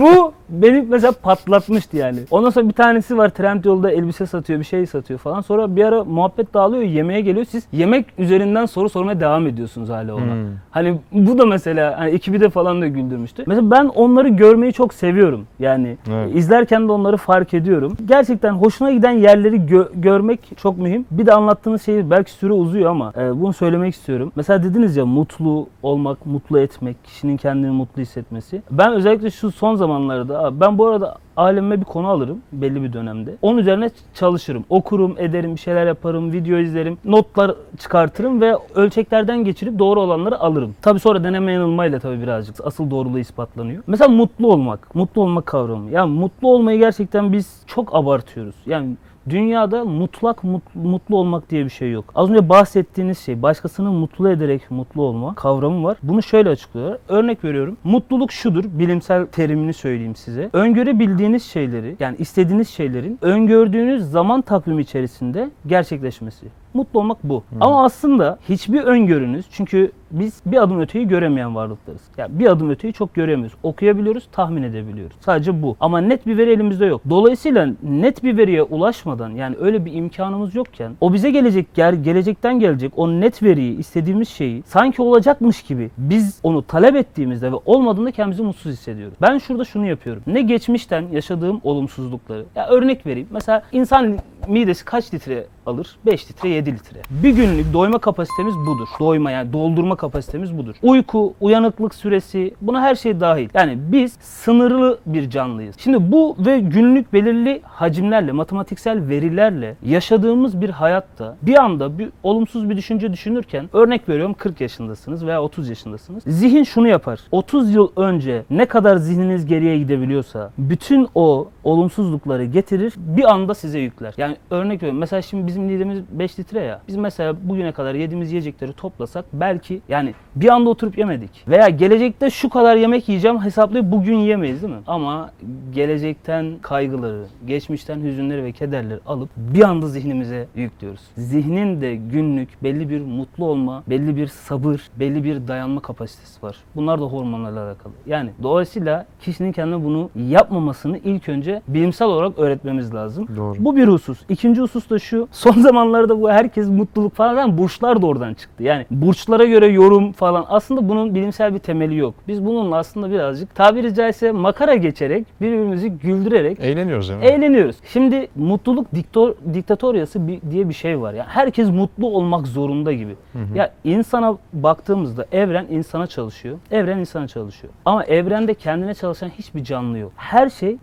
bu beni mesela patlatmıştı yani. Ondan sonra bir tanesi var Trendyol'da elbise satıyor, bir şey satıyor falan. Sonra bir ara muhabbet dağılıyor, yemeğe geliyor. Siz yemek üzerinden soru sormaya devam ediyorsunuz hala ona. Hmm. Hani bu da mesela hani ekibi de falan da güldürmüştü. Mesela ben onları görmeyi çok seviyorum. Yani Evet. izlerken de onları fark ediyorum. Gerçekten hoşuna giden yerleri gö- görmek çok mühim. Bir de anlattığınız şey belki süre uzuyor ama e, bunu söylemek istiyorum. Mesela dediniz ya mutlu olmak, mutlu etmek, kişinin kendini mutlu hissetmesi. Ben özellikle şu son zamanlarda ben bu arada alemime bir konu alırım belli bir dönemde. Onun üzerine çalışırım. Okurum, ederim, bir şeyler yaparım, video izlerim, notlar çıkartırım ve ölçeklerden geçirip doğru olanları alırım. Tabii sonra deneme yanılmayla tabii birazcık asıl doğruluğu ispatlanıyor. Mesela mutlu olmak, mutlu olmak kavramı. Yani mutlu olmayı gerçekten biz çok abartıyoruz. Yani Dünyada mutlak mutlu, olmak diye bir şey yok. Az önce bahsettiğiniz şey başkasını mutlu ederek mutlu olma kavramı var. Bunu şöyle açıklıyorlar. Örnek veriyorum. Mutluluk şudur. Bilimsel terimini söyleyeyim size. Öngörebildiğiniz şeyleri yani istediğiniz şeylerin öngördüğünüz zaman takvimi içerisinde gerçekleşmesi. Mutlu olmak bu. Ama aslında hiçbir öngörünüz çünkü biz bir adım öteyi göremeyen varlıklarız. Yani bir adım öteyi çok göremiyoruz. Okuyabiliyoruz, tahmin edebiliyoruz. Sadece bu. Ama net bir veri elimizde yok. Dolayısıyla net bir veriye ulaşmadan yani öyle bir imkanımız yokken o bize gelecek ger- gelecekten gelecek o net veriyi istediğimiz şeyi sanki olacakmış gibi biz onu talep ettiğimizde ve olmadığında kendimizi mutsuz hissediyoruz. Ben şurada şunu yapıyorum. Ne geçmişten yaşadığım olumsuzlukları. Ya örnek vereyim. Mesela insan midesi kaç litre alır? 5 litre 7 litre. Bir günlük doyma kapasitemiz budur. Doyma yani doldurma kapasitemiz budur. Uyku, uyanıklık süresi buna her şey dahil. Yani biz sınırlı bir canlıyız. Şimdi bu ve günlük belirli hacimlerle, matematiksel verilerle yaşadığımız bir hayatta bir anda bir olumsuz bir düşünce düşünürken örnek veriyorum 40 yaşındasınız veya 30 yaşındasınız. Zihin şunu yapar. 30 yıl önce ne kadar zihniniz geriye gidebiliyorsa bütün o olumsuzlukları getirir bir anda size yükler. Yani örnek veriyorum mesela şimdi bizim midemiz 5 litre ya. Biz mesela bugüne kadar yediğimiz yiyecekleri toplasak belki yani bir anda oturup yemedik. Veya gelecekte şu kadar yemek yiyeceğim hesaplayıp bugün yiyemeyiz değil mi? Ama gelecekten kaygıları, geçmişten hüzünleri ve kederleri alıp bir anda zihnimize yüklüyoruz. Zihnin de günlük belli bir mutlu olma, belli bir sabır, belli bir dayanma kapasitesi var. Bunlar da hormonlarla alakalı. Yani dolayısıyla kişinin kendine bunu yapmamasını ilk önce bilimsel olarak öğretmemiz lazım. Doğru. Bu bir husus. İkinci husus da şu. Son zamanlarda bu herkes mutluluk falan burçlar da oradan çıktı. Yani burçlara göre yorum falan. Aslında bunun bilimsel bir temeli yok. Biz bununla aslında birazcık tabiri caizse makara geçerek birbirimizi güldürerek Eğleniyoruz yani. Eğleniyoruz. Şimdi mutluluk diktor, diktatoryası bir, diye bir şey var. Yani herkes mutlu olmak zorunda gibi. Ya insana baktığımızda evren insana çalışıyor. Evren insana çalışıyor. Ama evrende kendine çalışan hiçbir canlı yok. Her şey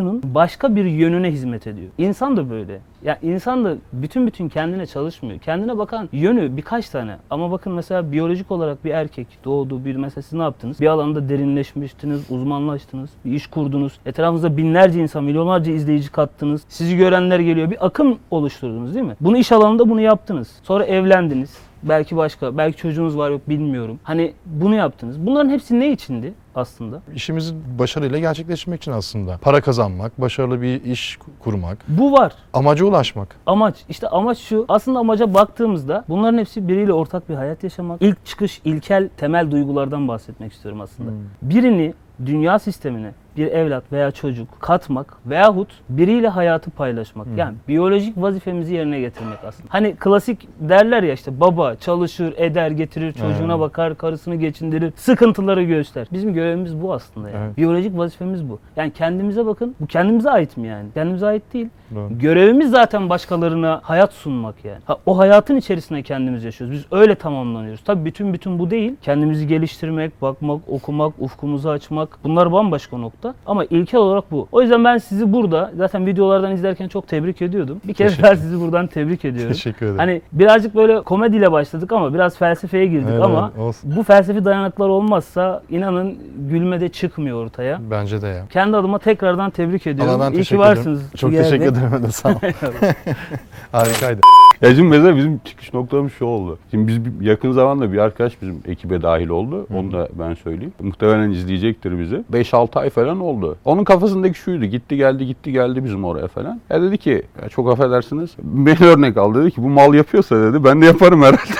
varoluşunun başka bir yönüne hizmet ediyor. İnsan da böyle. Ya insan da bütün bütün kendine çalışmıyor. Kendine bakan yönü birkaç tane. Ama bakın mesela biyolojik olarak bir erkek doğdu bir mesela siz ne yaptınız? Bir alanda derinleşmiştiniz, uzmanlaştınız, bir iş kurdunuz. Etrafınızda binlerce insan, milyonlarca izleyici kattınız. Sizi görenler geliyor. Bir akım oluşturdunuz değil mi? Bunu iş alanında bunu yaptınız. Sonra evlendiniz. Belki başka, belki çocuğunuz var yok bilmiyorum. Hani bunu yaptınız. Bunların hepsi ne içindi aslında? İşimizi başarıyla gerçekleştirmek için aslında. Para kazanmak, başarılı bir iş kurmak, Bu var. amaca ulaşmak. Amaç işte amaç şu. Aslında amaca baktığımızda bunların hepsi biriyle ortak bir hayat yaşamak. İlk çıkış ilkel temel duygulardan bahsetmek istiyorum aslında. Birini dünya sistemine bir evlat veya çocuk katmak veyahut biriyle hayatı paylaşmak. Yani biyolojik vazifemizi yerine getirmek aslında. Hani klasik derler ya işte baba çalışır, eder, getirir, çocuğuna Evet. bakar, karısını geçindirir, sıkıntıları göster. Bizim görevimiz bu aslında yani. Evet. Biyolojik vazifemiz bu. Yani kendimize bakın. Bu kendimize ait mi yani? Kendimize ait değil. Doğru. Görevimiz zaten başkalarına hayat sunmak yani. Ha, o hayatın içerisinde kendimiz yaşıyoruz. Biz öyle tamamlanıyoruz. Tabii bütün bütün bu değil. Kendimizi geliştirmek, bakmak, okumak, ufkumuzu açmak. Bunlar bambaşka nokta. Ama ilkel olarak bu. O yüzden ben sizi burada zaten videolardan izlerken çok tebrik ediyordum. Bir kere Teşekkür- daha sizi buradan tebrik ediyorum. Teşekkür ederim. Hani birazcık böyle komediyle başladık ama biraz felsefeye girdik Evet, ama olsun. bu felsefi dayanaklar olmazsa inanın gülme de çıkmıyor ortaya. Bence de ya. Kendi adıma tekrardan tebrik ediyorum. Allah ben İyi ki teşekkür varsınız. ederim. Çok teşekkür ederim. Ben de sağ ol. Harikaydı. Ya şimdi mesela bizim çıkış noktamız şu oldu. Şimdi biz bir- yakın zamanda bir arkadaş bizim ekibe dahil oldu. Onu da ben söyleyeyim. Muhtemelen izleyecektir bizi. 5-6 ay falan oldu. Onun kafasındaki şuydu. Gitti geldi gitti geldi bizim oraya falan. Ya dedi ki ya çok affedersiniz. Beni örnek al dedi ki bu mal yapıyorsa dedi ben de yaparım herhalde.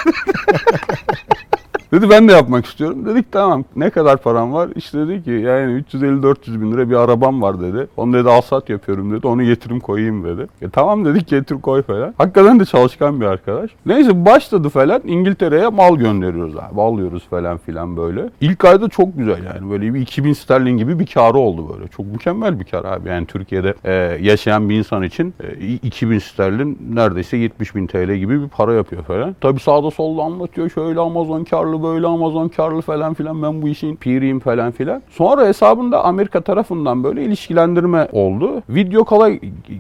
Dedi ben de yapmak istiyorum. Dedik tamam ne kadar param var? İşte dedi ki yani 350-400 bin lira bir arabam var dedi. Onu dedi alsat yapıyorum dedi. Onu getirim koyayım dedi. E tamam dedik getir koy falan. Hakikaten de çalışkan bir arkadaş. Neyse başladı falan İngiltere'ye mal gönderiyoruz abi. Alıyoruz falan filan böyle. İlk ayda çok güzel yani böyle bir 2000 sterlin gibi bir karı oldu böyle. Çok mükemmel bir kar abi. Yani Türkiye'de e, yaşayan bir insan için e, 2000 sterlin neredeyse 70 bin TL gibi bir para yapıyor falan. Tabi sağda solda anlatıyor şöyle Amazon karlı böyle Amazon karlı falan filan ben bu işin piriyim falan filan. Sonra hesabında Amerika tarafından böyle ilişkilendirme oldu. Video call'a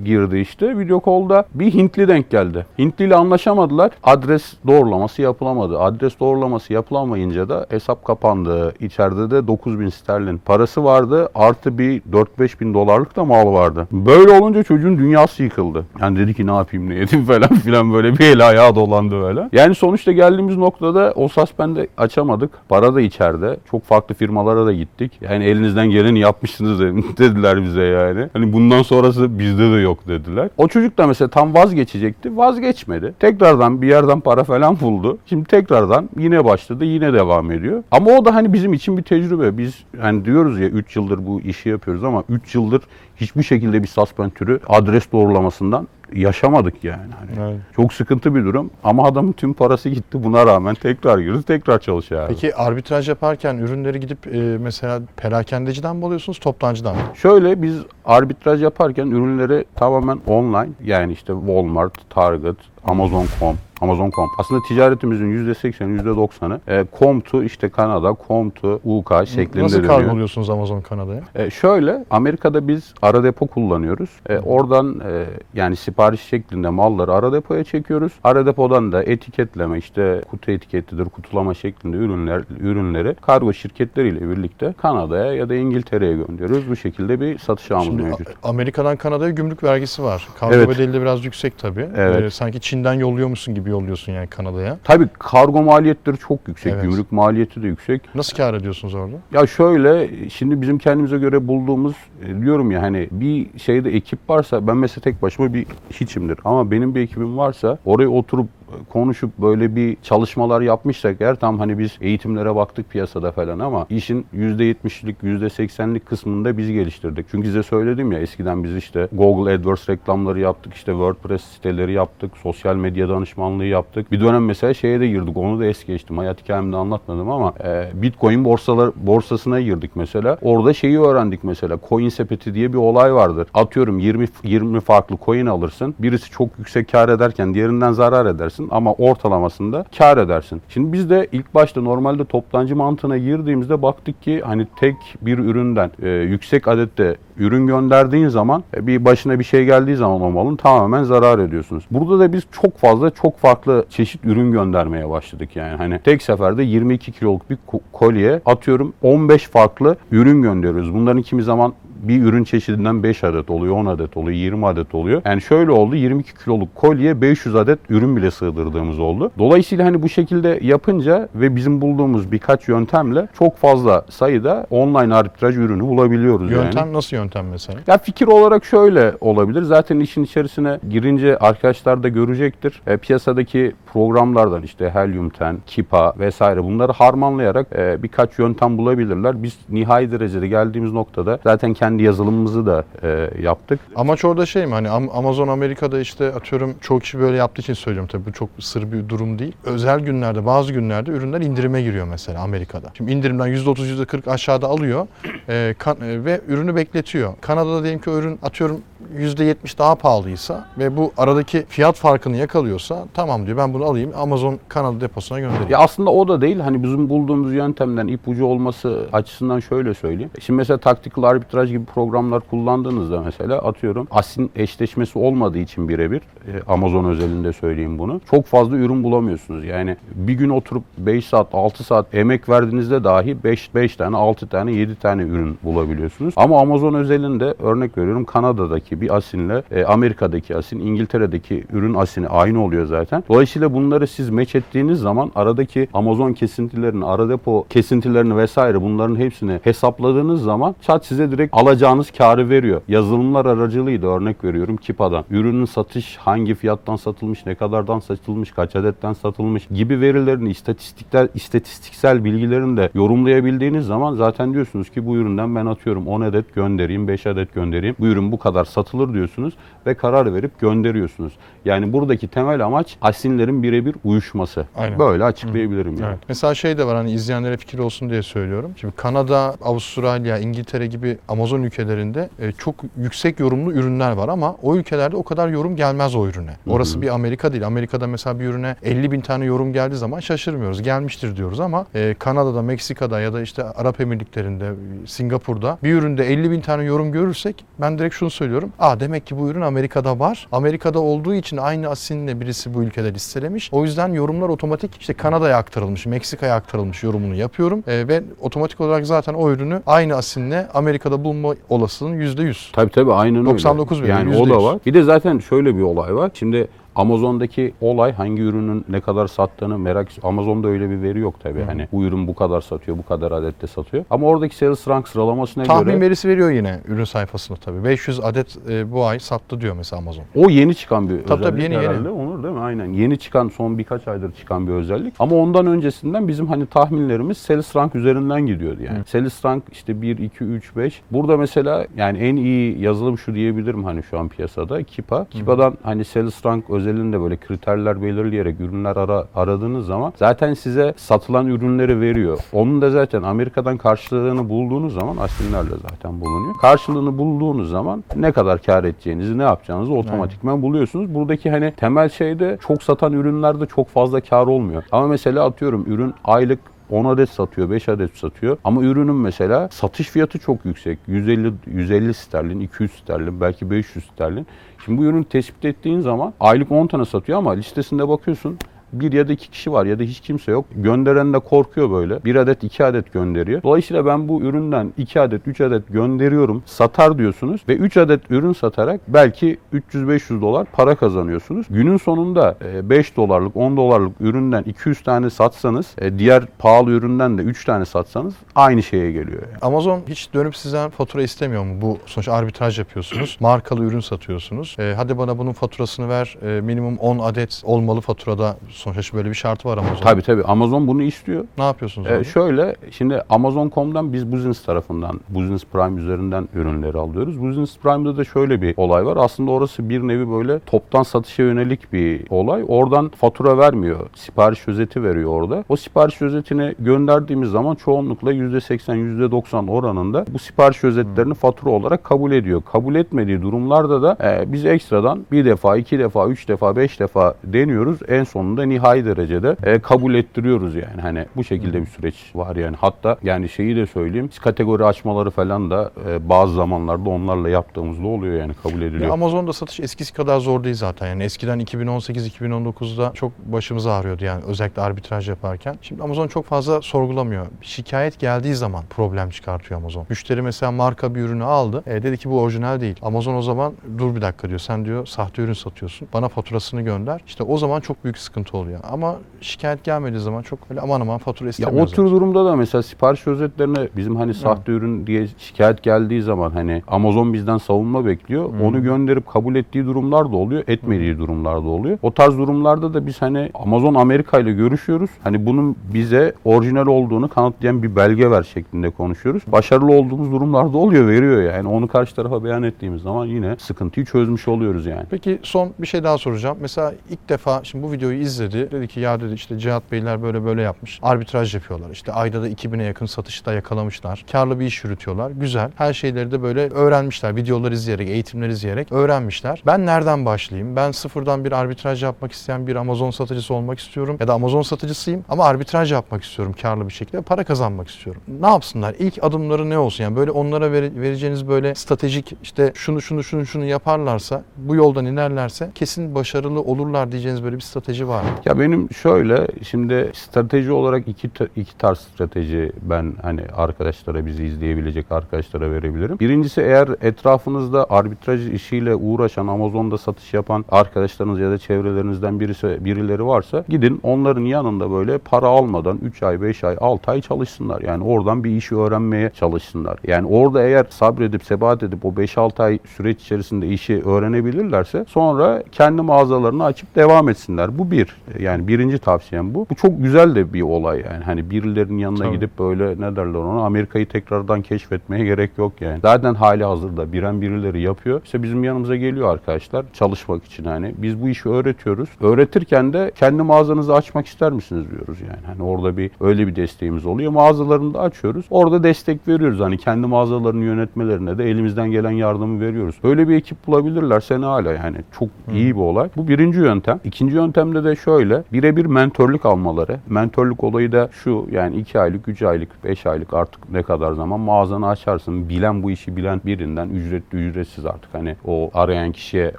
girdi işte. Video call'da bir Hintli denk geldi. Hintli ile anlaşamadılar. Adres doğrulaması yapılamadı. Adres doğrulaması yapılamayınca da hesap kapandı. İçeride de 9000 sterlin parası vardı. Artı bir 4-5 bin dolarlık da mal vardı. Böyle olunca çocuğun dünyası yıkıldı. Yani dedi ki ne yapayım ne yedim falan filan böyle bir el ayağı dolandı böyle. Yani sonuçta geldiğimiz noktada o suspend'i açamadık. Para da içeride. Çok farklı firmalara da gittik. Yani elinizden geleni yapmışsınız dediler bize yani. Hani bundan sonrası bizde de yok dediler. O çocuk da mesela tam vazgeçecekti. Vazgeçmedi. Tekrardan bir yerden para falan buldu. Şimdi tekrardan yine başladı. Yine devam ediyor. Ama o da hani bizim için bir tecrübe. Biz hani diyoruz ya 3 yıldır bu işi yapıyoruz ama 3 yıldır hiçbir şekilde bir suspend türü adres doğrulamasından yaşamadık yani. Hani Evet. Çok sıkıntı bir durum ama adamın tüm parası gitti buna rağmen tekrar girdi tekrar çalışıyor abi. Peki arbitraj yaparken ürünleri gidip e, mesela perakendeciden mi alıyorsunuz, toptancıdan mı? Şöyle biz arbitraj yaparken ürünleri tamamen online yani işte Walmart, Target, Amazon.com, Amazon.com. Aslında ticaretimizin %80'i, %90'ı e, com to işte Kanada, com to UK şeklinde Nasıl dönüyor. kargoluyorsunuz Amazon Kanada'ya? E, şöyle Amerika'da biz ara depo kullanıyoruz. E, oradan e, yani sipariş şeklinde malları ara depoya çekiyoruz. Ara depodan da etiketleme işte kutu etiketlidir, kutulama şeklinde ürünler ürünleri kargo şirketleriyle birlikte Kanada'ya ya da İngiltere'ye gönderiyoruz. Bu şekilde bir satış ağımız Şimdi mevcut. Amerika'dan Kanada'ya gümrük vergisi var. Kargo Evet. bedeli de biraz yüksek tabii. Evet. E, sanki Çin'den yolluyormuşsun gibi yolluyorsun yani Kanada'ya. Tabii kargo maliyetleri çok yüksek, Evet. gümrük maliyeti de yüksek. Nasıl kar ediyorsunuz orada? Ya şöyle şimdi bizim kendimize göre bulduğumuz e, diyorum ya hani bir şeyde ekip varsa ben mesela tek başıma bir hiçimdir ama benim bir ekibim varsa oraya oturup konuşup böyle bir çalışmalar yapmışsak eğer tam hani biz eğitimlere baktık piyasada falan ama işin %70'lik %80'lik kısmında biz geliştirdik. Çünkü size söyledim ya eskiden biz işte Google AdWords reklamları yaptık işte WordPress siteleri yaptık sosyal medya danışmanlığı yaptık. Bir dönem mesela şeye de girdik onu da es geçtim hayat hikayemde anlatmadım ama e, Bitcoin borsalar borsasına girdik mesela. Orada şeyi öğrendik mesela coin sepeti diye bir olay vardır. Atıyorum 20 20 farklı coin alırsın. Birisi çok yüksek kar ederken diğerinden zarar edersin ama ortalamasında kar edersin. Şimdi biz de ilk başta normalde toptancı mantığına girdiğimizde baktık ki hani tek bir üründen e, yüksek adette ürün gönderdiğin zaman e, bir başına bir şey geldiği zaman o malın tamamen zarar ediyorsunuz. Burada da biz çok fazla çok farklı çeşit ürün göndermeye başladık yani. Hani tek seferde 22 kiloluk bir ko- kolye atıyorum 15 farklı ürün gönderiyoruz. Bunların kimi zaman bir ürün çeşidinden 5 adet oluyor, 10 adet oluyor, 20 adet oluyor. Yani şöyle oldu 22 kiloluk kolye 500 adet ürün bile sığdırdığımız oldu. Dolayısıyla hani bu şekilde yapınca ve bizim bulduğumuz birkaç yöntemle çok fazla sayıda online arbitraj ürünü bulabiliyoruz yani. Yöntem nasıl yöntem mesela? Ya fikir olarak şöyle olabilir. Zaten işin içerisine girince arkadaşlar da görecektir. E, piyasadaki programlardan işte Helium 10, Kipa vesaire bunları harmanlayarak e, birkaç yöntem bulabilirler. Biz nihai derecede geldiğimiz noktada zaten kendi yazılımımızı da e, yaptık. Amaç orada şey mi hani Am- Amazon Amerika'da işte atıyorum çoğu kişi böyle yaptığı için söylüyorum tabii bu çok sır bir durum değil. Özel günlerde bazı günlerde ürünler indirime giriyor mesela Amerika'da. Şimdi indirimden %30 %40 aşağıda alıyor e, kan- e, ve ürünü bekletiyor. Kanada'da diyelim ki ürün atıyorum %70 daha pahalıysa ve bu aradaki fiyat farkını yakalıyorsa tamam diyor ben bunu alayım Amazon Kanada deposuna göndereyim. Ya aslında o da değil. Hani bizim bulduğumuz yöntemden ipucu olması açısından şöyle söyleyeyim. Şimdi mesela tactical arbitraj gibi programlar kullandığınızda mesela atıyorum asin eşleşmesi olmadığı için birebir e, Amazon özelinde söyleyeyim bunu. Çok fazla ürün bulamıyorsunuz. Yani bir gün oturup 5 saat 6 saat emek verdiğinizde dahi 5 5 tane 6 tane 7 tane ürün bulabiliyorsunuz. Ama Amazon özelinde örnek veriyorum Kanada'daki bir asinle e, Amerika'daki asin, İngiltere'deki ürün asini aynı oluyor zaten. Dolayısıyla bunları siz meç ettiğiniz zaman aradaki Amazon kesintilerini, ara depo kesintilerini vesaire bunların hepsini hesapladığınız zaman chat size direkt alacağınız karı veriyor. Yazılımlar aracılığıyla örnek veriyorum Kipa'dan. Ürünün satış hangi fiyattan satılmış, ne kadardan satılmış, kaç adetten satılmış gibi verilerini istatistikler, istatistiksel bilgilerini de yorumlayabildiğiniz zaman zaten diyorsunuz ki bu üründen ben atıyorum 10 adet göndereyim, 5 adet göndereyim. Bu ürün bu kadar satılır diyorsunuz ve karar verip gönderiyorsunuz. Yani buradaki temel amaç asinlerin birebir uyuşması. Aynen. Böyle açıklayabilirim yani. Evet. Mesela şey de var hani izleyenlere fikir olsun diye söylüyorum. Şimdi Kanada, Avustralya, İngiltere gibi Amazon ülkelerinde e, çok yüksek yorumlu ürünler var ama o ülkelerde o kadar yorum gelmez o ürüne. Orası bir Amerika değil. Amerika'da mesela bir ürüne 50 bin tane yorum geldiği zaman şaşırmıyoruz. Gelmiştir diyoruz ama e, Kanada'da, Meksika'da ya da işte Arap Emirlikleri'nde, Singapur'da bir üründe 50 bin tane yorum görürsek ben direkt şunu söylüyorum. Aa demek ki bu ürün Amerika'da var. Amerika'da olduğu için aynı asinle birisi bu ülkede listelemiş. O yüzden yorumlar otomatik işte Kanada'ya aktarılmış, Meksika'ya aktarılmış yorumunu yapıyorum. E, ve otomatik olarak zaten o ürünü aynı asinle Amerika'da bulma olasılığın %100. Tabii tabii aynen öyle. 99 veriyor, Yani o da %100. var. Bir de zaten şöyle bir olay var. Şimdi Amazon'daki olay hangi ürünün ne kadar sattığını merak Amazon'da öyle bir veri yok tabii. Hani bu ürün bu kadar satıyor, bu kadar adette satıyor. Ama oradaki sales rank sıralamasına Tahmin göre verisi veriyor yine ürün sayfasında tabii. 500 adet e, bu ay sattı diyor mesela Amazon. o yeni çıkan bir Tabii, özellik tabii, yeni, herhalde. yeni. Onur değil mi? Aynen. Yeni çıkan son birkaç aydır çıkan bir özellik. Ama ondan öncesinden bizim hani tahminlerimiz sales rank üzerinden gidiyordu yani. Sales rank işte 1 2 3 5. Burada mesela yani en iyi yazılım şu diyebilirim hani şu an piyasada Kipa. Kipa'dan hani sales rank özelinde böyle kriterler belirleyerek ürünler ara, aradığınız zaman zaten size satılan ürünleri veriyor. Onun da zaten Amerika'dan karşılığını bulduğunuz zaman asinlerle zaten bulunuyor. Karşılığını bulduğunuz zaman ne kadar kar edeceğinizi, ne yapacağınızı otomatikman buluyorsunuz. Buradaki hani temel şey de çok satan ürünlerde çok fazla kar olmuyor. Ama mesela atıyorum ürün aylık 10 adet satıyor, 5 adet satıyor. Ama ürünün mesela satış fiyatı çok yüksek. 150 150 sterlin, 200 sterlin, belki 500 sterlin. Şimdi bu ürünü tespit ettiğin zaman aylık 10 tane satıyor ama listesinde bakıyorsun bir ya da iki kişi var ya da hiç kimse yok. Gönderen de korkuyor böyle. Bir adet iki adet gönderiyor. Dolayısıyla ben bu üründen iki adet üç adet gönderiyorum. Satar diyorsunuz ve 3 adet ürün satarak belki 300-500 dolar para kazanıyorsunuz. Günün sonunda e, 5 dolarlık 10 dolarlık üründen 200 tane satsanız e, diğer pahalı üründen de 3 tane satsanız aynı şeye geliyor. Yani. Amazon hiç dönüp sizden fatura istemiyor mu? Bu sonuç arbitraj yapıyorsunuz. Markalı ürün satıyorsunuz. E, hadi bana bunun faturasını ver. E, minimum 10 adet olmalı faturada. Sonuçta böyle bir şartı var Amazon'un. Tabii tabii Amazon bunu istiyor. Ne yapıyorsunuz? Ee, şöyle, şimdi Amazon.com'dan biz Business tarafından, Business Prime üzerinden ürünleri alıyoruz. Business Prime'da da şöyle bir olay var. Aslında orası bir nevi böyle toptan satışa yönelik bir olay. Oradan fatura vermiyor. Sipariş özeti veriyor orada. O sipariş özetini gönderdiğimiz zaman çoğunlukla %80, %90 oranında bu sipariş özetlerini fatura olarak kabul ediyor. Kabul etmediği durumlarda da e, biz ekstradan bir defa, iki defa, üç defa, beş defa deniyoruz. En sonunda nihai derecede e, kabul ettiriyoruz yani. Hani bu şekilde bir süreç var yani. Hatta yani şeyi de söyleyeyim. Kategori açmaları falan da e, bazı zamanlarda onlarla yaptığımızda oluyor yani kabul ediliyor. Ya Amazon'da satış eskisi kadar zor değil zaten. Yani eskiden 2018-2019'da çok başımız ağrıyordu yani özellikle arbitraj yaparken. Şimdi Amazon çok fazla sorgulamıyor. Şikayet geldiği zaman problem çıkartıyor Amazon. Müşteri mesela marka bir ürünü aldı. E, dedi ki bu orijinal değil. Amazon o zaman dur bir dakika diyor. Sen diyor sahte ürün satıyorsun. Bana faturasını gönder. İşte o zaman çok büyük sıkıntı oluyor. Ama şikayet gelmediği zaman çok öyle aman aman fatura Ya istemiyor. o tür durumda da mesela sipariş özetlerine bizim hani sahte ürün diye şikayet geldiği zaman hani Amazon bizden savunma bekliyor. Onu gönderip kabul ettiği durumlar da oluyor, etmediği durumlar da oluyor. O tarz durumlarda da biz hani Amazon Amerika ile görüşüyoruz. Hani bunun bize orijinal olduğunu kanıtlayan bir belge ver şeklinde konuşuyoruz. Başarılı olduğumuz durumlarda oluyor, veriyor yani. Onu karşı tarafa beyan ettiğimiz zaman yine sıkıntıyı çözmüş oluyoruz yani. Peki son bir şey daha soracağım. Mesela ilk defa şimdi bu videoyu izledi. Dedi ki ya dedi işte Cihat Beyler böyle böyle yapmış. Arbitraj yapıyorlar. İşte ayda da 2000'e yakın satışta yakalamışlar. Karlı bir iş yürütüyorlar. Güzel. Her şeyleri de böyle öğrenmişler. Videolar izleyerek, eğitimler izleyerek öğrenmişler. Ben nereden başlayayım? Ben sıfırdan bir arbitraj yapmak isteyen bir Amazon satıcısı olmak istiyorum. Ya da Amazon satıcısıyım ama arbitraj yapmak istiyorum karlı bir şekilde. Para kazanmak istiyorum. Ne yapsınlar? İlk adımları ne olsun? Yani böyle onlara vere- vereceğiniz böyle stratejik işte şunu şunu şunu şunu yaparlarsa bu yoldan inerlerse kesin başarılı olurlar diyeceğiniz böyle bir strateji var mı? Ya benim şöyle şimdi strateji olarak iki iki tarz strateji ben hani arkadaşlara bizi izleyebilecek arkadaşlara verebilirim. Birincisi eğer etrafınızda arbitraj işiyle uğraşan Amazon'da satış yapan arkadaşlarınız ya da çevrelerinizden birisi birileri varsa gidin onların yanında böyle para almadan 3 ay, 5 ay, 6 ay çalışsınlar. Yani oradan bir işi öğrenmeye çalışsınlar. Yani orada eğer sabredip sebat edip o 5-6 ay süreç içerisinde işi öğrenebilirlerse sonra kendi mağazalarını açıp devam etsinler. Bu bir. Yani birinci tavsiyem bu. Bu çok güzel de bir olay yani. Hani birilerinin yanına Tabii. gidip böyle ne derler ona Amerika'yı tekrardan keşfetmeye gerek yok yani. Zaten hali hazırda biren birileri yapıyor. İşte bizim yanımıza geliyor arkadaşlar çalışmak için hani. Biz bu işi öğretiyoruz. Öğretirken de kendi mağazanızı açmak ister misiniz diyoruz yani. Hani orada bir öyle bir desteğimiz oluyor. Mağazalarını da açıyoruz. Orada destek veriyoruz. Hani kendi mağazalarını yönetmelerine de elimizden gelen yardımı veriyoruz. Böyle bir ekip bulabilirlerse ne hala yani. Çok iyi bir olay. Bu birinci yöntem. İkinci yöntemde de şöyle. Birebir mentörlük almaları. Mentörlük olayı da şu yani 2 aylık, 3 aylık, 5 aylık artık ne kadar zaman mağazanı açarsın. Bilen bu işi bilen birinden ücretli ücretsiz artık hani o arayan kişiye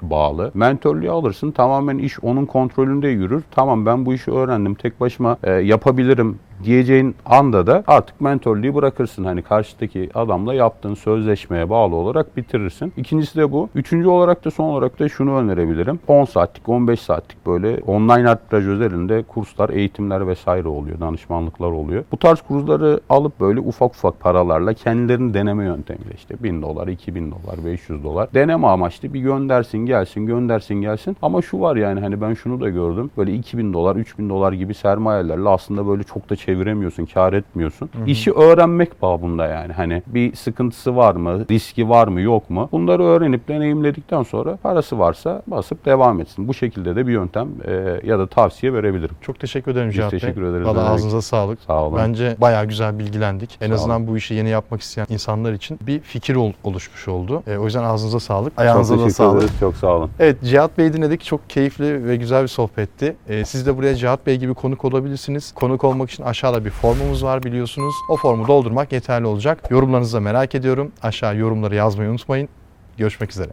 bağlı. Mentörlüğü alırsın. Tamamen iş onun kontrolünde yürür. Tamam ben bu işi öğrendim. Tek başıma e, yapabilirim diyeceğin anda da artık mentörlüğü bırakırsın. Hani karşıdaki adamla yaptığın sözleşmeye bağlı olarak bitirirsin. İkincisi de bu. Üçüncü olarak da son olarak da şunu önerebilirim. 10 saatlik, 15 saatlik böyle online arbitraj özelinde kurslar, eğitimler vesaire oluyor. Danışmanlıklar oluyor. Bu tarz kursları alıp böyle ufak ufak paralarla kendilerini deneme yöntemiyle işte 1000 dolar, 2000 dolar, 500 dolar deneme amaçlı bir göndersin gelsin, göndersin gelsin. Ama şu var yani hani ben şunu da gördüm. Böyle 2000 dolar, 3000 dolar gibi sermayelerle aslında böyle çok da çeviremiyorsun, kar etmiyorsun. İşi öğrenmek babında yani. Hani bir sıkıntısı var mı, riski var mı, yok mu? Bunları öğrenip deneyimledikten sonra parası varsa basıp devam etsin. Bu şekilde de bir yöntem e, ya da tavsiye verebilirim. Çok teşekkür ederim Biz Cihat Bey. teşekkür ederiz. Valla ağzınıza sağlık. Sağ olun. Bence bayağı güzel bilgilendik. En Sağ azından bu işi yeni yapmak isteyen insanlar için bir fikir ol- oluşmuş oldu. E, o yüzden ağzınıza sağlık. Ayağınıza çok da sağlık. ederiz. Çok sağ olun. Evet Cihat Bey'i dinledik. Çok keyifli ve güzel bir sohbetti. Ee, siz de buraya Cihat Bey gibi konuk olabilirsiniz. Konuk olmak için aşağıda bir formumuz var biliyorsunuz. O formu doldurmak yeterli olacak. Yorumlarınızı da merak ediyorum. Aşağı yorumları yazmayı unutmayın. Görüşmek üzere.